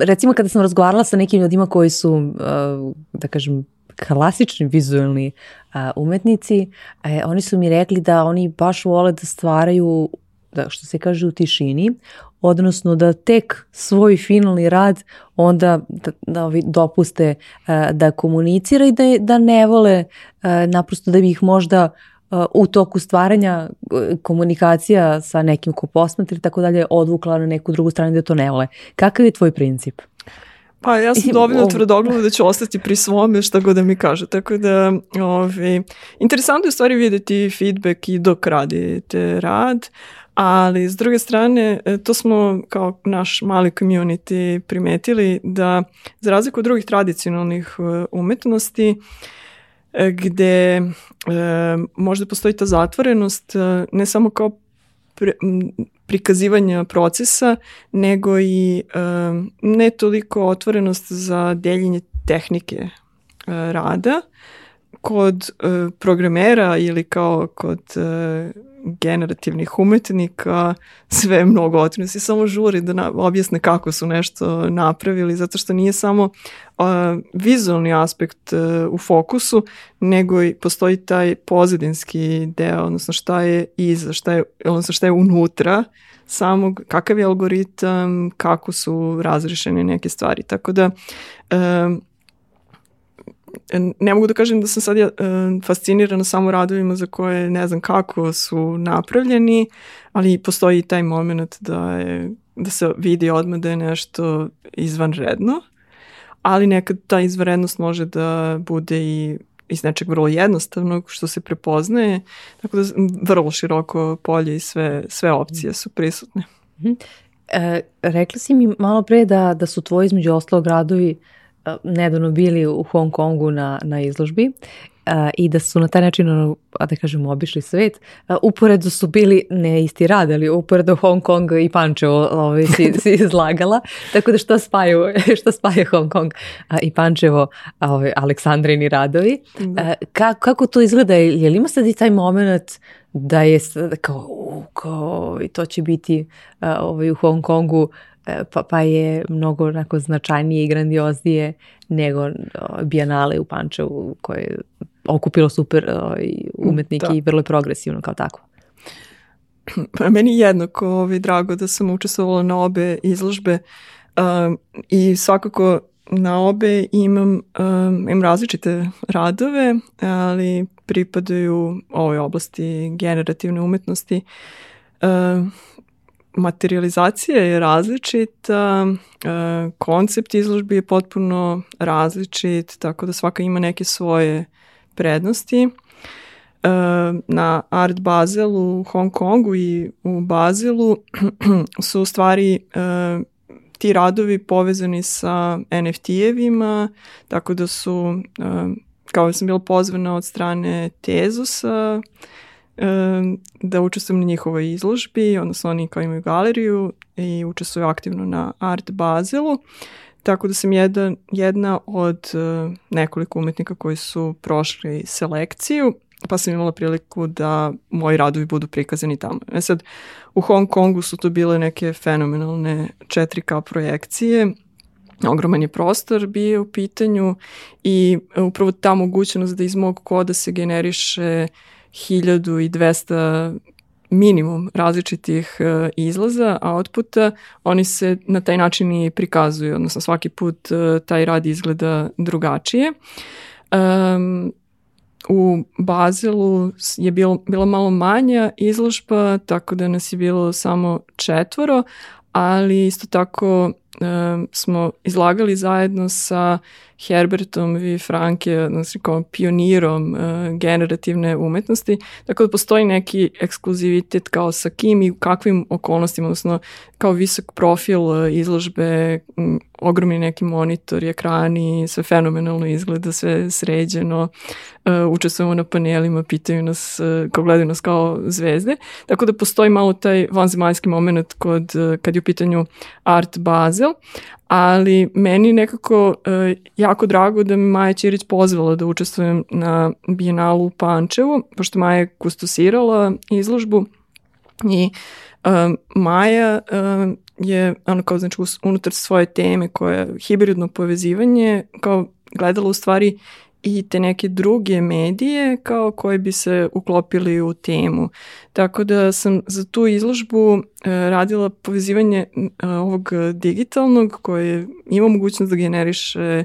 recimo kada sam razgovarala sa nekim ljudima koji su, da kažem, klasični vizualni umetnici, e, oni su mi rekli da oni baš vole da stvaraju da što se kaže u tišini, odnosno da tek svoj finalni rad onda da, da ovi dopuste da komunicira i da, da ne vole naprosto da bi ih možda u toku stvaranja komunikacija sa nekim ko posmatra i tako dalje odvukla na neku drugu stranu da to ne vole. Kakav je tvoj princip? Pa ja sam dovoljno tvrdoglava da ću ostati pri svome šta god da mi kaže. Tako da, ovi, interesantno je stvari vidjeti feedback i dok radite rad, ali s druge strane, e, to smo kao naš mali community primetili da za razliku od drugih tradicionalnih e, umetnosti, E, gde e, možda postoji ta zatvorenost e, ne samo kao pre, prikazivanja procesa, nego i e, ne toliko otvorenost za deljenje tehnike rada kod programera ili kao kod generativnih umetnika sve mnogo otvoreno. Se samo žuri da na, objasne kako su nešto napravili, zato što nije samo uh, vizualni aspekt uh, u fokusu, nego i postoji taj pozadinski deo, odnosno šta je iza, šta je, odnosno šta je unutra samog, kakav je algoritam, kako su razrešene neke stvari. Tako da uh, ne mogu da kažem da sam sad ja, e, fascinirana samo radovima za koje ne znam kako su napravljeni, ali postoji i taj moment da, je, da se vidi odmah da je nešto izvanredno, ali nekad ta izvanrednost može da bude i iz nečeg vrlo jednostavnog što se prepoznaje, tako da vrlo široko polje i sve, sve opcije su prisutne. -hmm. e, rekla si mi malo pre da, da su tvoji između ostalog radovi nedavno bili u Hong Kongu na, na izložbi uh, i da su na taj način, ono, a da kažemo, obišli svet. Uh, uporedo su bili, ne isti rad, ali uporedo Hong Kong i Pančevo ovaj, si, si izlagala, tako da što spaju, što spaje Hong Kong uh, i Pančevo ovaj, Aleksandrini radovi. Da. Uh, kako, kako to izgleda? Je li ima sad i taj moment da je kao, uh, kao i to će biti uh, ovaj, u Hong Kongu pa, pa je mnogo onako značajnije i grandioznije nego Bienale u Pančevu koje je okupilo super umetnike da. i vrlo progresivno kao tako. Pa meni jednako ovaj, drago da sam učestvovala na obe izložbe um, i svakako na obe imam, um, imam različite radove, ali pripadaju ovoj oblasti generativne umetnosti. Um, materializacija je različita, e, koncept izložbi je potpuno različit, tako da svaka ima neke svoje prednosti. E, na Art Baselu u Hong Kongu i u Baselu su u stvari e, ti radovi povezani sa NFT-evima, tako da su, kao sam bila pozvana od strane Tezusa, da učestvujem na njihovoj izložbi, odnosno oni kao imaju galeriju i učestvuju aktivno na Art Baselu. Tako da sam jedan, jedna od uh, nekoliko umetnika koji su prošli selekciju, pa sam imala priliku da moji radovi budu prikazani tamo. E sad, u Hong Kongu su to bile neke fenomenalne 4K projekcije, ogroman je prostor bio u pitanju i upravo ta mogućnost da iz mog koda se generiše uh, 1200 minimum različitih uh, izlaza, outputa, oni se na taj način i prikazuju, odnosno svaki put uh, taj rad izgleda drugačije. Um, u Bazelu je bil, bila malo manja izložba, tako da nas je bilo samo četvoro, ali isto tako um, smo izlagali zajedno sa Herbertom V. Franke, znači kao pionirom uh, generativne umetnosti, tako da postoji neki ekskluzivitet kao sa kim i u kakvim okolnostima, odnosno kao visok profil uh, izložbe, um, ogromni neki monitor, ekrani, sve fenomenalno izgleda, sve sređeno, uh, učestvujemo na panelima, pitaju nas, uh, kao gledaju nas kao zvezde, tako da postoji malo taj vanzemaljski moment kod, uh, kad je u pitanju Art Basel, ali meni nekako uh, jako drago da me Maja Ćirić pozvala da učestvujem na Bijenalu u Pančevu, pošto Maja je kustosirala izložbu i uh, Maja uh, je ono kao znači unutar svoje teme koja je hibridno povezivanje kao gledala u stvari i te neke druge medije kao koje bi se uklopili u temu. Tako da sam za tu izložbu e, radila povezivanje e, ovog digitalnog koje ima mogućnost da generiše E,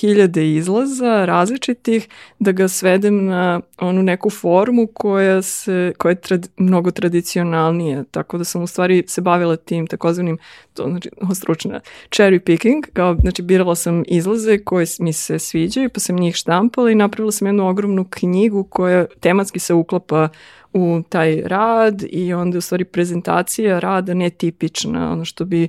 hiljade izlaza različitih, da ga svedem na onu neku formu koja, se, koja je trad, mnogo tradicionalnija, tako da sam u stvari se bavila tim takozvanim, to znači stručna, cherry picking, kao, znači birala sam izlaze koje mi se sviđaju, pa sam njih štampala i napravila sam jednu ogromnu knjigu koja tematski se uklapa u taj rad i onda u stvari prezentacija rada netipična, ono što bi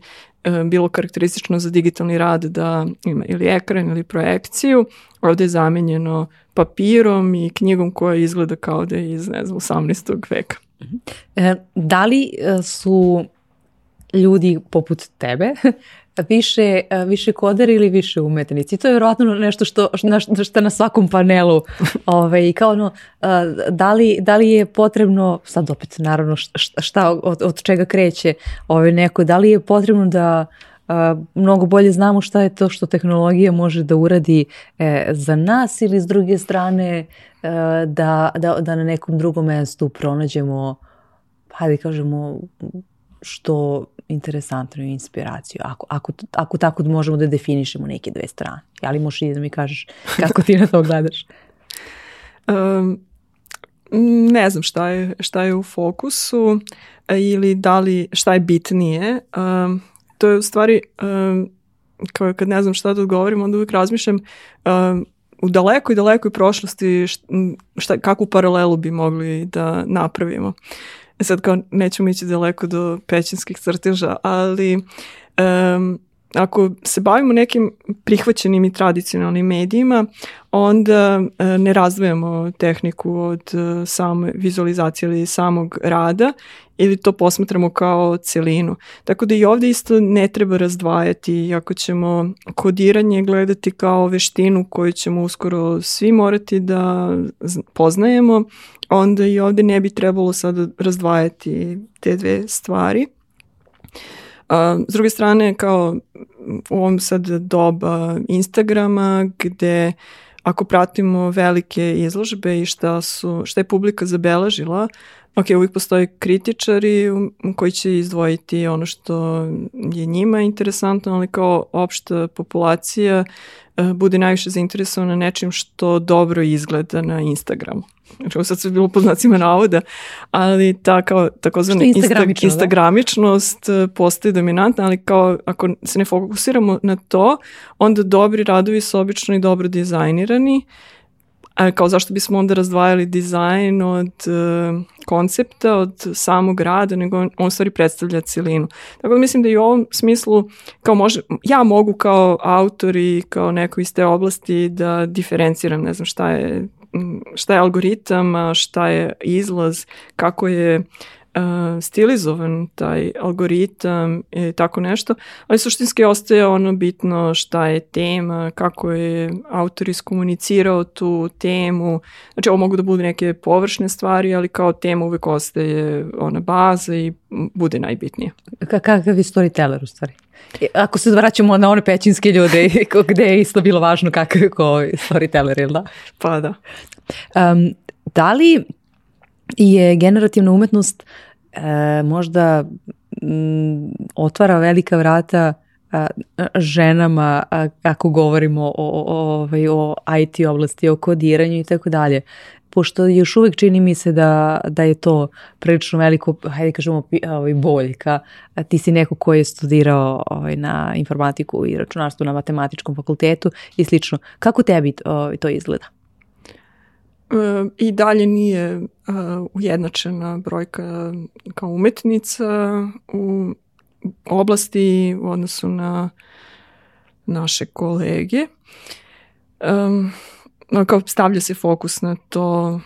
bilo karakteristično za digitalni rad da ima ili ekran ili projekciju. Ovde je zamenjeno papirom i knjigom koja izgleda kao da je iz, ne znam, 18. veka. E, da li e, su ljudi poput tebe više, više koderi ili više umetnici. To je vjerojatno nešto što, što, što na svakom panelu ovaj, kao ono, da li, da li je potrebno, sad opet naravno šta, šta od, od čega kreće ovaj, neko, da li je potrebno da mnogo bolje znamo šta je to što tehnologija može da uradi e, za nas ili s druge strane e, da, da, da na nekom drugom mestu pronađemo, hajde kažemo, što interesantnu inspiraciju, ako, ako, ako tako možemo da definišemo neke dve strane. Ali možeš i da mi kažeš kako ti na to gledaš? Um, ne znam šta je, šta je u fokusu ili da li šta je bitnije. Um, to je u stvari um, kao kad ne znam šta da odgovorim, onda uvijek razmišljam um, u dalekoj, dalekoj prošlosti šta, kakvu paralelu bi mogli da napravimo. E sad kao nećemo ići daleko do pećinskih crteža, ali um, ako se bavimo nekim prihvaćenim i tradicionalnim medijima, onda e, ne razdvojamo tehniku od e, same vizualizacije ili samog rada ili to posmatramo kao celinu. Tako da i ovde isto ne treba razdvajati, ako ćemo kodiranje gledati kao veštinu koju ćemo uskoro svi morati da poznajemo, onda i ovde ne bi trebalo sad razdvajati te dve stvari. A, s druge strane, kao u ovom sad doba Instagrama, gde ako pratimo velike izložbe i šta, su, šta je publika zabeležila, ok, uvijek postoje kritičari koji će izdvojiti ono što je njima interesantno, ali kao opšta populacija uh, bude najviše zainteresovana nečim što dobro izgleda na Instagramu. Znači, ovo sad sve bilo po znacima navoda, ali ta kao takozvana instagramično, instagramičnost da? postaje dominantna, ali kao ako se ne fokusiramo na to, onda dobri radovi su obično i dobro dizajnirani, a kao zašto bismo onda razdvajali dizajn od uh, koncepta, od samog rada, nego on, on stvari predstavlja celinu. Tako da mislim da i u ovom smislu, kao može, ja mogu kao autor i kao neko iz te oblasti da diferenciram, ne znam šta je šta je algoritam, šta je izlaz, kako je stilizovan taj algoritam i tako nešto, ali suštinski ostaje ono bitno šta je tema, kako je autor iskomunicirao tu temu, znači ovo mogu da budu neke površne stvari, ali kao tema uvek ostaje ona baza i bude najbitnije. Kakav je storyteller u stvari? Ako se vraćamo na one pećinske ljude gde je isto bilo važno kakav je ko storyteller, ili da? Pa da. Um, da li je generativna umetnost e, možda m, otvara velika vrata a, ženama a, ako govorimo o, o, o, ovaj, o IT oblasti, o kodiranju i tako dalje. pošto još uvek čini mi se da, da je to prilično veliko, hajde kažemo, ovaj, boljka. Ti si neko ko je studirao ovaj, na informatiku i računarstvu na matematičkom fakultetu i slično. Kako tebi ovaj, to izgleda? E, I dalje nije uh, ujednačena brojka kao umetnica u oblasti u odnosu na naše kolege. Um, kao stavlja se fokus na to,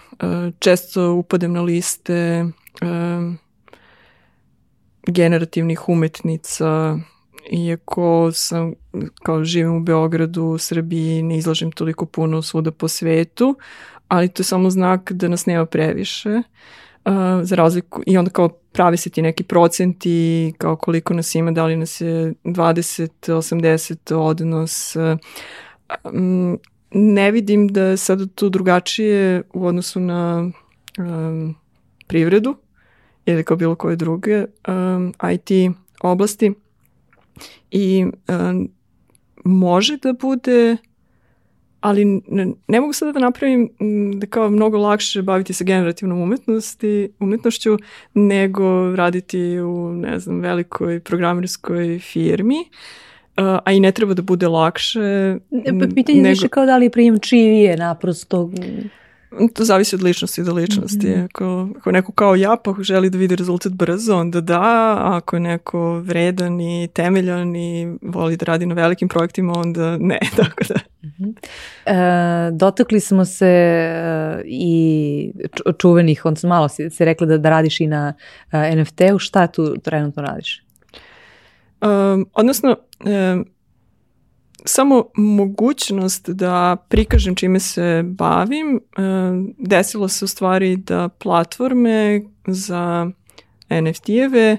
često upadem na liste um, generativnih umetnica, iako sam, kao živim u Beogradu, u Srbiji, ne izlažem toliko puno svuda po svetu, ali to je samo znak da nas nema previše. Uh, za razliku, i onda kao pravi se ti neki procenti, kao koliko nas ima, da li nas je 20, 80 odnos. Um, ne vidim da je sad tu drugačije u odnosu na um, privredu ili kao bilo koje druge um, IT oblasti i um, može da bude ali ne, ne mogu sada da napravim da kao mnogo lakše baviti se generativnom umetnosti, umetnošću nego raditi u, ne znam, velikoj programerskoj firmi. Uh, a i ne treba da bude lakše. Pa pitanje nego... više kao da li prijem čivije naprosto To zavisi od ličnosti do ličnosti. Mm -hmm. ako, ako neko kao ja pa želi da vidi rezultat brzo, onda da. A ako je neko vredan i temeljan i voli da radi na velikim projektima, onda ne. Tako da. Mm -hmm. e, dotakli smo se e, i čuvenih, on malo si, si rekla da, da radiš i na e, NFT-u. Šta tu trenutno radiš? Um, odnosno, um, samo mogućnost da prikažem čime se bavim, e, desilo se u stvari da platforme za NFT-eve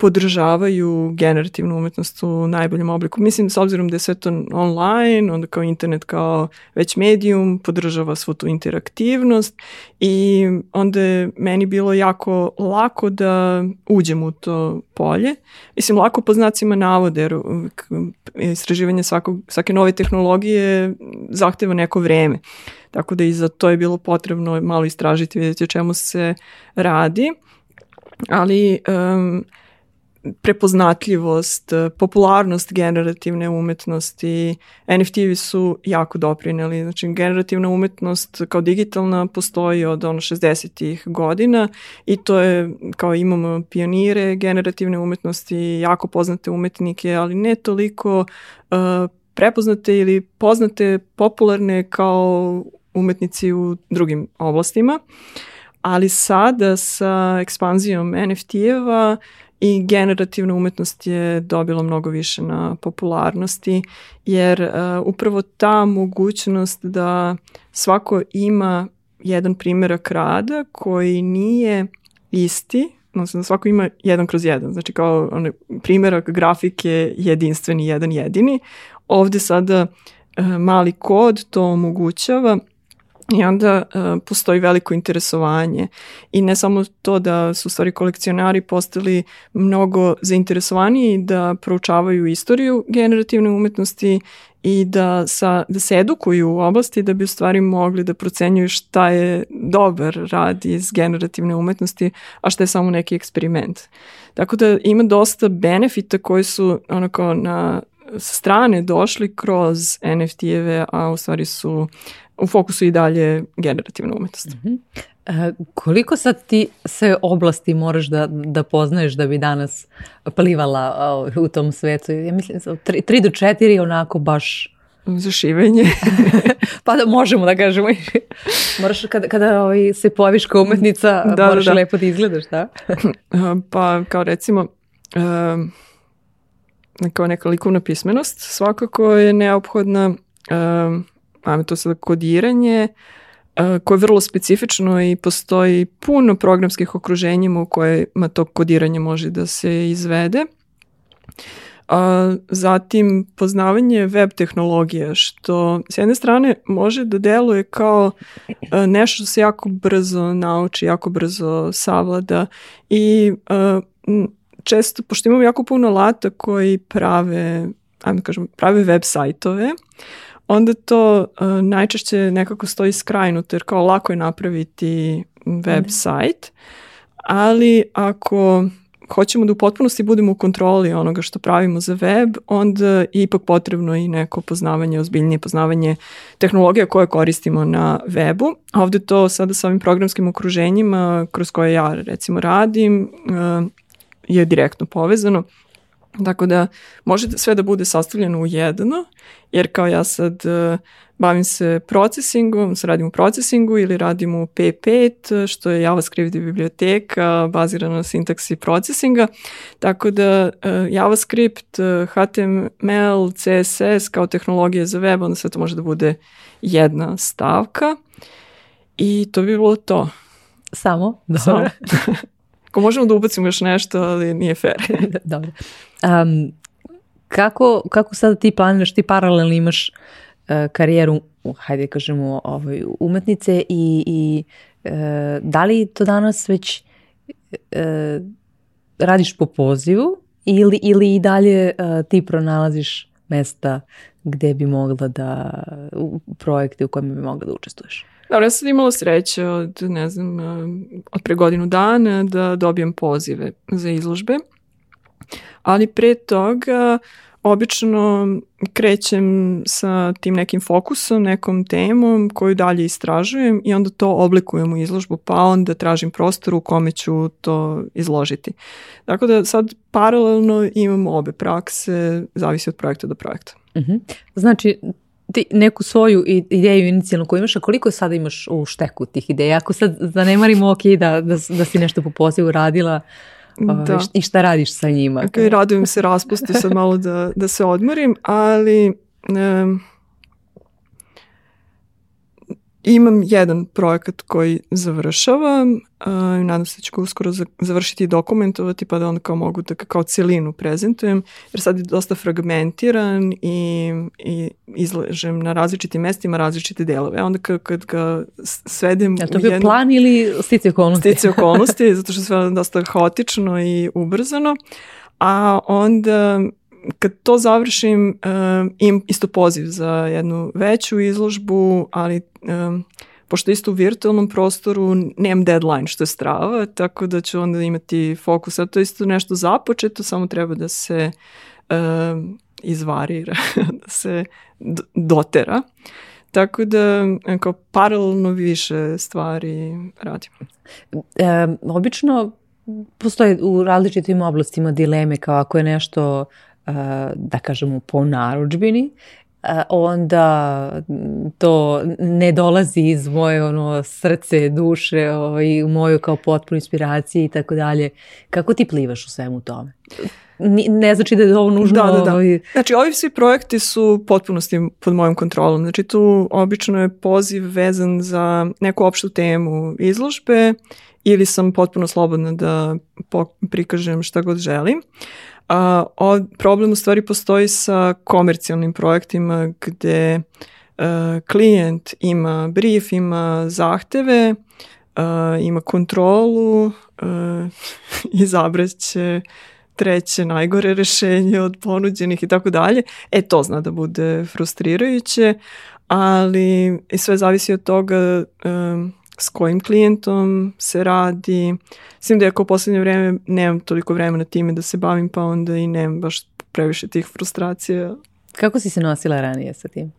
podržavaju generativnu umetnost u najboljem obliku. Mislim, s obzirom da je sve to online, onda kao internet kao već medijum podržava svu tu interaktivnost i onda je meni bilo jako lako da uđem u to polje. Mislim, lako po znacima navode, jer istraživanje svakog, svake nove tehnologije zahteva neko vreme. Tako da i za to je bilo potrebno malo istražiti, vidjeti o čemu se radi. Ali um, prepoznatljivost, popularnost generativne umetnosti, NFT-vi su jako doprineli. Znači, generativna umetnost kao digitalna postoji od ono 60-ih godina i to je, kao imamo pionire generativne umetnosti, jako poznate umetnike, ali ne toliko uh, prepoznate ili poznate, popularne kao umetnici u drugim oblastima. Ali sada sa ekspanzijom NFT-eva i generativna umetnost je dobila mnogo više na popularnosti jer uh, upravo ta mogućnost da svako ima jedan primjerak rada koji nije isti, odnosno da svako ima jedan kroz jedan, znači kao onaj primjerak grafike jedinstveni, jedan jedini. Ovde sada uh, mali kod to omogućava I onda uh, postoji veliko interesovanje i ne samo to da su stvari kolekcionari postali mnogo zainteresovaniji da proučavaju istoriju generativne umetnosti i da, sa, da se edukuju u oblasti da bi u stvari mogli da procenjuju šta je dobar rad iz generativne umetnosti, a šta je samo neki eksperiment. Tako da ima dosta benefita koji su onako na strane došli kroz NFT-eve, a u stvari su u fokusu i dalje generativna umetnost. Mm -hmm. E, koliko sad ti sve oblasti moraš da, da poznaješ da bi danas plivala u tom svetu? Ja mislim, 3 da do 4 onako baš za šivenje. pa da možemo da kažemo. Moraš kada, kada ovaj, se pojaviš kao umetnica, da, moraš da, da. lepo da izgledaš, da? pa kao recimo, um, kao neka likovna pismenost svakako je neophodna um, ajme to sada kodiranje, koje je vrlo specifično i postoji puno programskih okruženjima u kojima to kodiranje može da se izvede. Zatim poznavanje web tehnologije, što s jedne strane može da deluje kao a, nešto što se jako brzo nauči, jako brzo savlada i a, često, pošto imamo jako puno alata koji prave, ajmo da kažem, prave web sajtove, onda to uh, najčešće nekako stoji skrajnuto jer kao lako je napraviti web mm. sajt, ali ako hoćemo da u potpunosti budemo u kontroli onoga što pravimo za web, onda je ipak potrebno i neko poznavanje, ozbiljnije poznavanje tehnologija koje koristimo na webu. A ovde to sada sa ovim programskim okruženjima kroz koje ja recimo radim uh, je direktno povezano. Tako da može sve da bude sastavljeno u jedno, jer kao ja sad uh, bavim se procesingom, se radim u procesingu ili radim u P5, što je JavaScript biblioteka bazirana na sintaksi procesinga. Tako da uh, JavaScript, HTML, CSS kao tehnologije za web, onda sve to može da bude jedna stavka. I to bi bilo to. Samo? Dobro. Samo. Ako možemo da ubacimo još nešto, ali nije fair. Dobro. Um, kako, kako sada ti planiraš, ti paralelno imaš uh, karijeru, hajde kažemo, ovaj, umetnice i, i uh, da li to danas već uh, radiš po pozivu ili, ili i dalje uh, ti pronalaziš mesta gde bi mogla da, u projekte u kojima bi mogla da učestvuješ? Dobro, ja sam imala sreće od, ne znam, od pre godinu dana da dobijem pozive za izložbe, ali pre toga obično krećem sa tim nekim fokusom, nekom temom koju dalje istražujem i onda to oblikujem u izložbu, pa onda tražim prostor u kome ću to izložiti. Tako da sad paralelno imam obe prakse, zavisi od projekta do projekta. Uh mhm. -huh. Znači, ti neku svoju ideju inicijalnu koju imaš, a koliko sada imaš u šteku tih ideja? Ako sad zanemarimo, ok, da, da, da si nešto po pozivu radila, ovaj, da. i šta radiš sa njima? Ok, radujem se raspustu sad malo da, da se odmorim, ali um, imam jedan projekat koji završavam, uh, nadam se da ću ga uskoro završiti i dokumentovati pa da onda kao mogu da kao celinu prezentujem, jer sad je dosta fragmentiran i, i izležem na različitim mestima različite delove. Onda kad, kad ga svedem ja, to u bio jednu... plan ili stice okolnosti? Stice okolnosti, zato što je sve dosta haotično i ubrzano. A onda kad to završim, um, imam isto poziv za jednu veću izložbu, ali um, pošto isto u virtualnom prostoru nemam deadline što je strava, tako da ću onda imati fokus, a to je isto nešto započeto, samo treba da se um, izvarira, da se dotera. Tako da kao paralelno više stvari radim. E, obično postoje u različitim oblastima dileme kao ako je nešto da kažemo po naručbini, onda to ne dolazi iz moje ono srce, duše, ovaj, u moju kao potpunu inspiraciju i tako dalje. Kako ti plivaš u svemu tome? ne znači da je ovo nužno. Da, da, da. Ovaj... Znači, ovi svi projekti su potpunosti pod mojom kontrolom. Znači, tu obično je poziv vezan za neku opštu temu izložbe ili sam potpuno slobodna da prikažem šta god želim. Uh, A, o, problem u stvari postoji sa komercijalnim projektima gde a, e, klijent ima brief, ima zahteve, a, ima kontrolu, a, izabraće treće najgore rešenje od ponuđenih i tako dalje. E, to zna da bude frustrirajuće, ali sve zavisi od toga um, s kojim klijentom se radi. Svim da ako u poslednje vreme nemam toliko vremena time da se bavim, pa onda i nemam baš previše tih frustracija. Kako si se nosila ranije sa tim?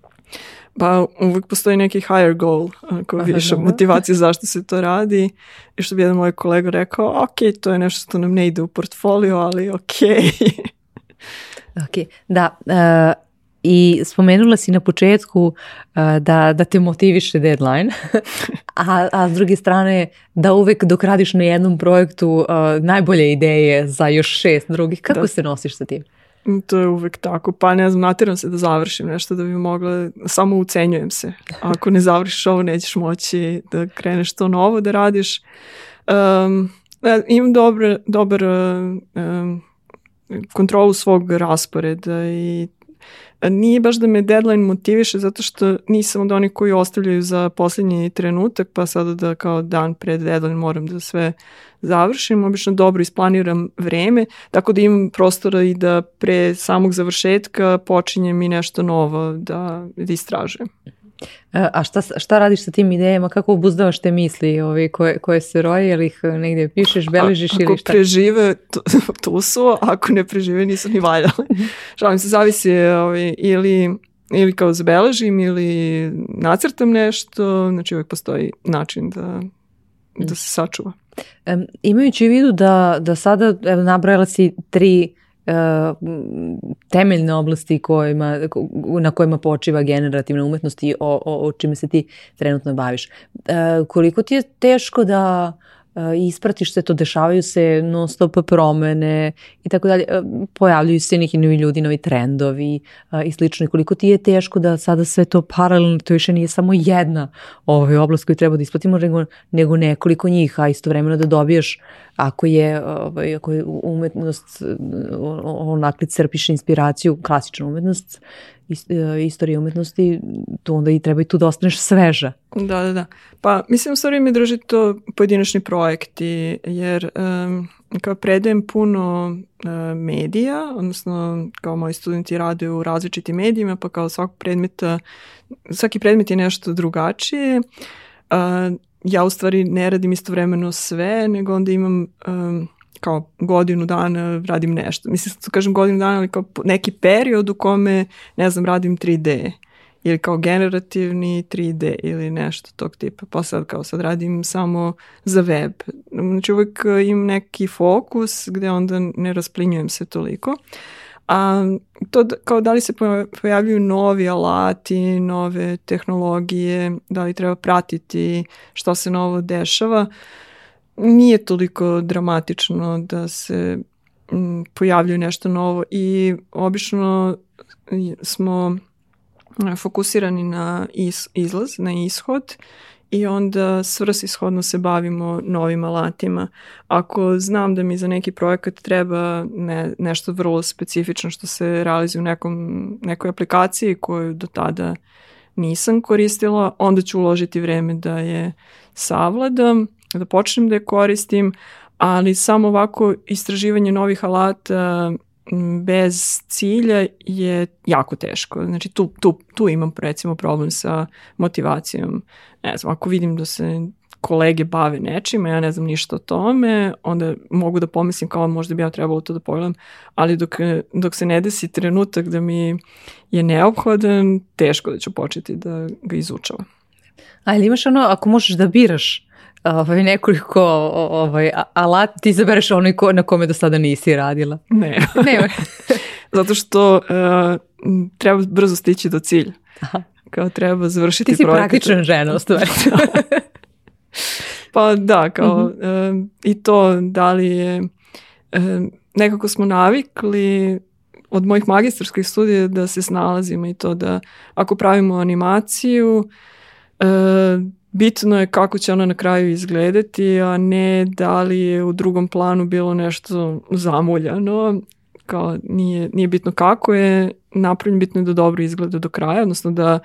Pa uvek postoji neki higher goal, ako Aha, više motivacije zašto se to radi. I što bi jedan moj kolega rekao, ok, to je nešto što nam ne ide u portfolio, ali ok. ok, da. Uh, I spomenula si na početku uh, da, da te motiviše deadline, a, a s druge strane da uvek dok radiš na jednom projektu uh, najbolje ideje za još šest drugih. Kako da. se nosiš sa tim? To je uvek tako. Pa ne znam, natiram se da završim nešto da bi mogla, samo ucenjujem se. Ako ne završiš ovo, nećeš moći da kreneš to novo da radiš. Um, imam dobar, dobar um, kontrolu svog rasporeda i nije baš da me deadline motiviše zato što nisam od onih koji ostavljaju za posljednji trenutak pa sada da kao dan pred deadline moram da sve završim. Obično dobro isplaniram vreme tako da imam prostora i da pre samog završetka počinjem i nešto novo da, da istražujem. E, a šta, šta radiš sa tim idejama? Kako obuzdavaš te misli ove, koje, koje se roje? Jel ih negdje pišeš, beležiš ili šta? Ako prežive, tu su. Ako ne prežive, nisu ni valjali. Šalim se, zavisi ove, ili ili kao zabeležim ili nacrtam nešto, znači uvijek postoji način da, da se sačuva. Um, imajući u vidu da, da sada, evo, nabrajala si tri E, temeljne oblasti kojima, na kojima počiva generativna umetnost i o, o, o čime se ti trenutno baviš. E, koliko ti je teško da E, ispratiš se, to dešavaju se non stop promene i tako dalje. E, pojavljuju se neki novi ljudi, novi trendovi e, i slično. I koliko ti je teško da sada sve to paralelno, to više nije samo jedna ovaj, oblast koju treba da isplatimo, nego, nego nekoliko njih, a istovremeno da dobiješ ako je, ovaj, ako je umetnost, onakle crpiš inspiraciju, klasičnu umetnost, istorije umetnosti, tu onda i treba i tu da ostaneš sveža. Da, da, da. Pa mislim u stvari mi drži to pojedinačni projekti, jer um, kao predajem puno uh, medija, odnosno kao moji studenti rade u različitim medijima, pa kao svakog predmeta, svaki predmet je nešto drugačije. Uh, ja u stvari ne radim istovremeno sve, nego onda imam um, kao godinu dana radim nešto. Mislim, da kažem godinu dana, ali kao neki period u kome, ne znam, radim 3D ili kao generativni 3D ili nešto tog tipa. Pa sad kao sad radim samo za web. Znači uvijek imam neki fokus gde onda ne rasplinjujem se toliko. A to kao da li se pojavljuju novi alati, nove tehnologije, da li treba pratiti što se novo dešava. Uh, nije toliko dramatično da se mm, pojavljuje nešto novo i obično smo fokusirani na is, izlaz, na ishod i onda svrsishodno se bavimo novim alatima. Ako znam da mi za neki projekat treba ne, nešto vrlo specifično što se realizuje u nekom, nekoj aplikaciji koju do tada nisam koristila, onda ću uložiti vreme da je savladam da počnem da je koristim, ali samo ovako istraživanje novih alata bez cilja je jako teško. Znači tu, tu, tu imam recimo problem sa motivacijom. Ne znam, ako vidim da se kolege bave nečima, ja ne znam ništa o tome, onda mogu da pomislim kao možda bi ja trebalo to da pogledam, ali dok, dok se ne desi trenutak da mi je neophodan, teško da ću početi da ga izučavam. A ili imaš ono, ako možeš da biraš ovaj, nekoliko ovaj, alat, ti izabereš onaj ko, na kome do sada nisi radila? Ne. ne. Zato što uh, treba brzo stići do cilja. Aha. Kao treba završiti projekat. Ti si projekat. praktična žena, u stvari. pa da, kao uh -huh. uh, i to da li je, uh, nekako smo navikli od mojih magistarskih studija da se snalazimo i to da ako pravimo animaciju, uh, bitno je kako će ona na kraju izgledati, a ne da li je u drugom planu bilo nešto zamuljano, kao nije, nije bitno kako je napravljen, bitno je da dobro izgleda do kraja, odnosno da,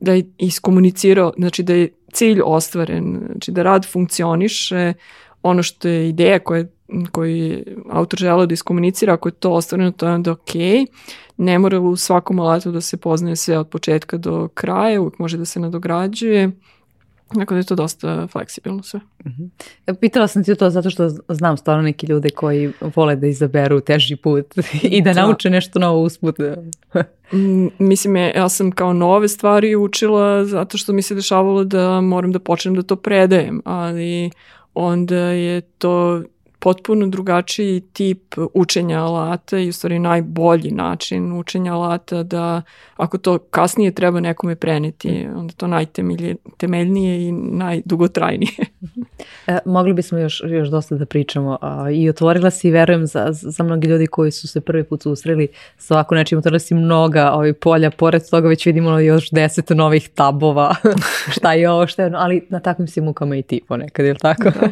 da je iskomunicirao, znači da je cilj ostvaren, znači da rad funkcioniše, ono što je ideja koja koji autor želeo da iskomunicira, ako je to ostvareno, to je onda ok. Ne mora u svakom alatu da se poznaje sve od početka do kraja, uvijek može da se nadograđuje. Tako da je to dosta fleksibilno sve. Uh mhm. -huh. Pitala sam ti to zato što znam stvarno neki ljude koji vole da izaberu teži put i da, da. nauče nešto novo usput. Mislim, ja sam kao nove stvari učila zato što mi se dešavalo da moram da počnem da to predajem, ali onda je to potpuno drugačiji tip učenja alata i u stvari najbolji način učenja alata da ako to kasnije treba nekome preneti, onda to najtemeljnije i najdugotrajnije. e, mogli bismo još, još dosta da pričamo a, i otvorila si, verujem, za, za mnogi ljudi koji su se prvi put susreli sa ovako nečim, otvorila si mnoga ovih polja, pored toga već vidimo još deset novih tabova, šta je ovo, šta je ono, ali na takvim si mukama i ti ponekad, je li tako? Da.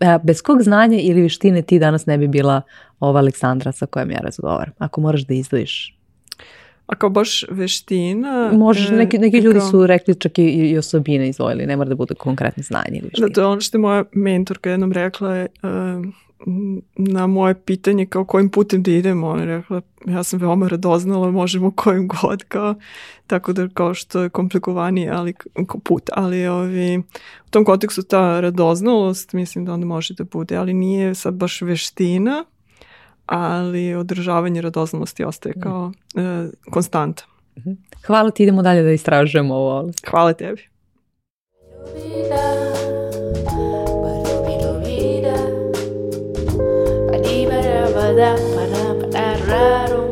E, bez kog znanja i ili vištine ti danas ne bi bila ova Aleksandra sa kojom ja razgovaram, ako moraš da izdvojiš? A kao baš veština... Možeš, neki, neki ljudi su rekli čak i, i osobine izvojili, ne mora da bude konkretno znanje ili veština. Da, to je ono što je moja mentorka jednom rekla je, uh, na moje pitanje kao kojim putem da idemo, ona je rekla ja sam veoma radoznala, možemo kojim god kao, tako da kao što je komplikovanije ali, put, ali ovi, u tom kontekstu ta radoznalost mislim da onda može da bude, ali nije sad baš veština, ali održavanje radoznalosti ostaje kao e, konstanta. Mhm. Hvala ti, idemo dalje da istražujemo ovo. Hvala tebi. para, para, para, raro.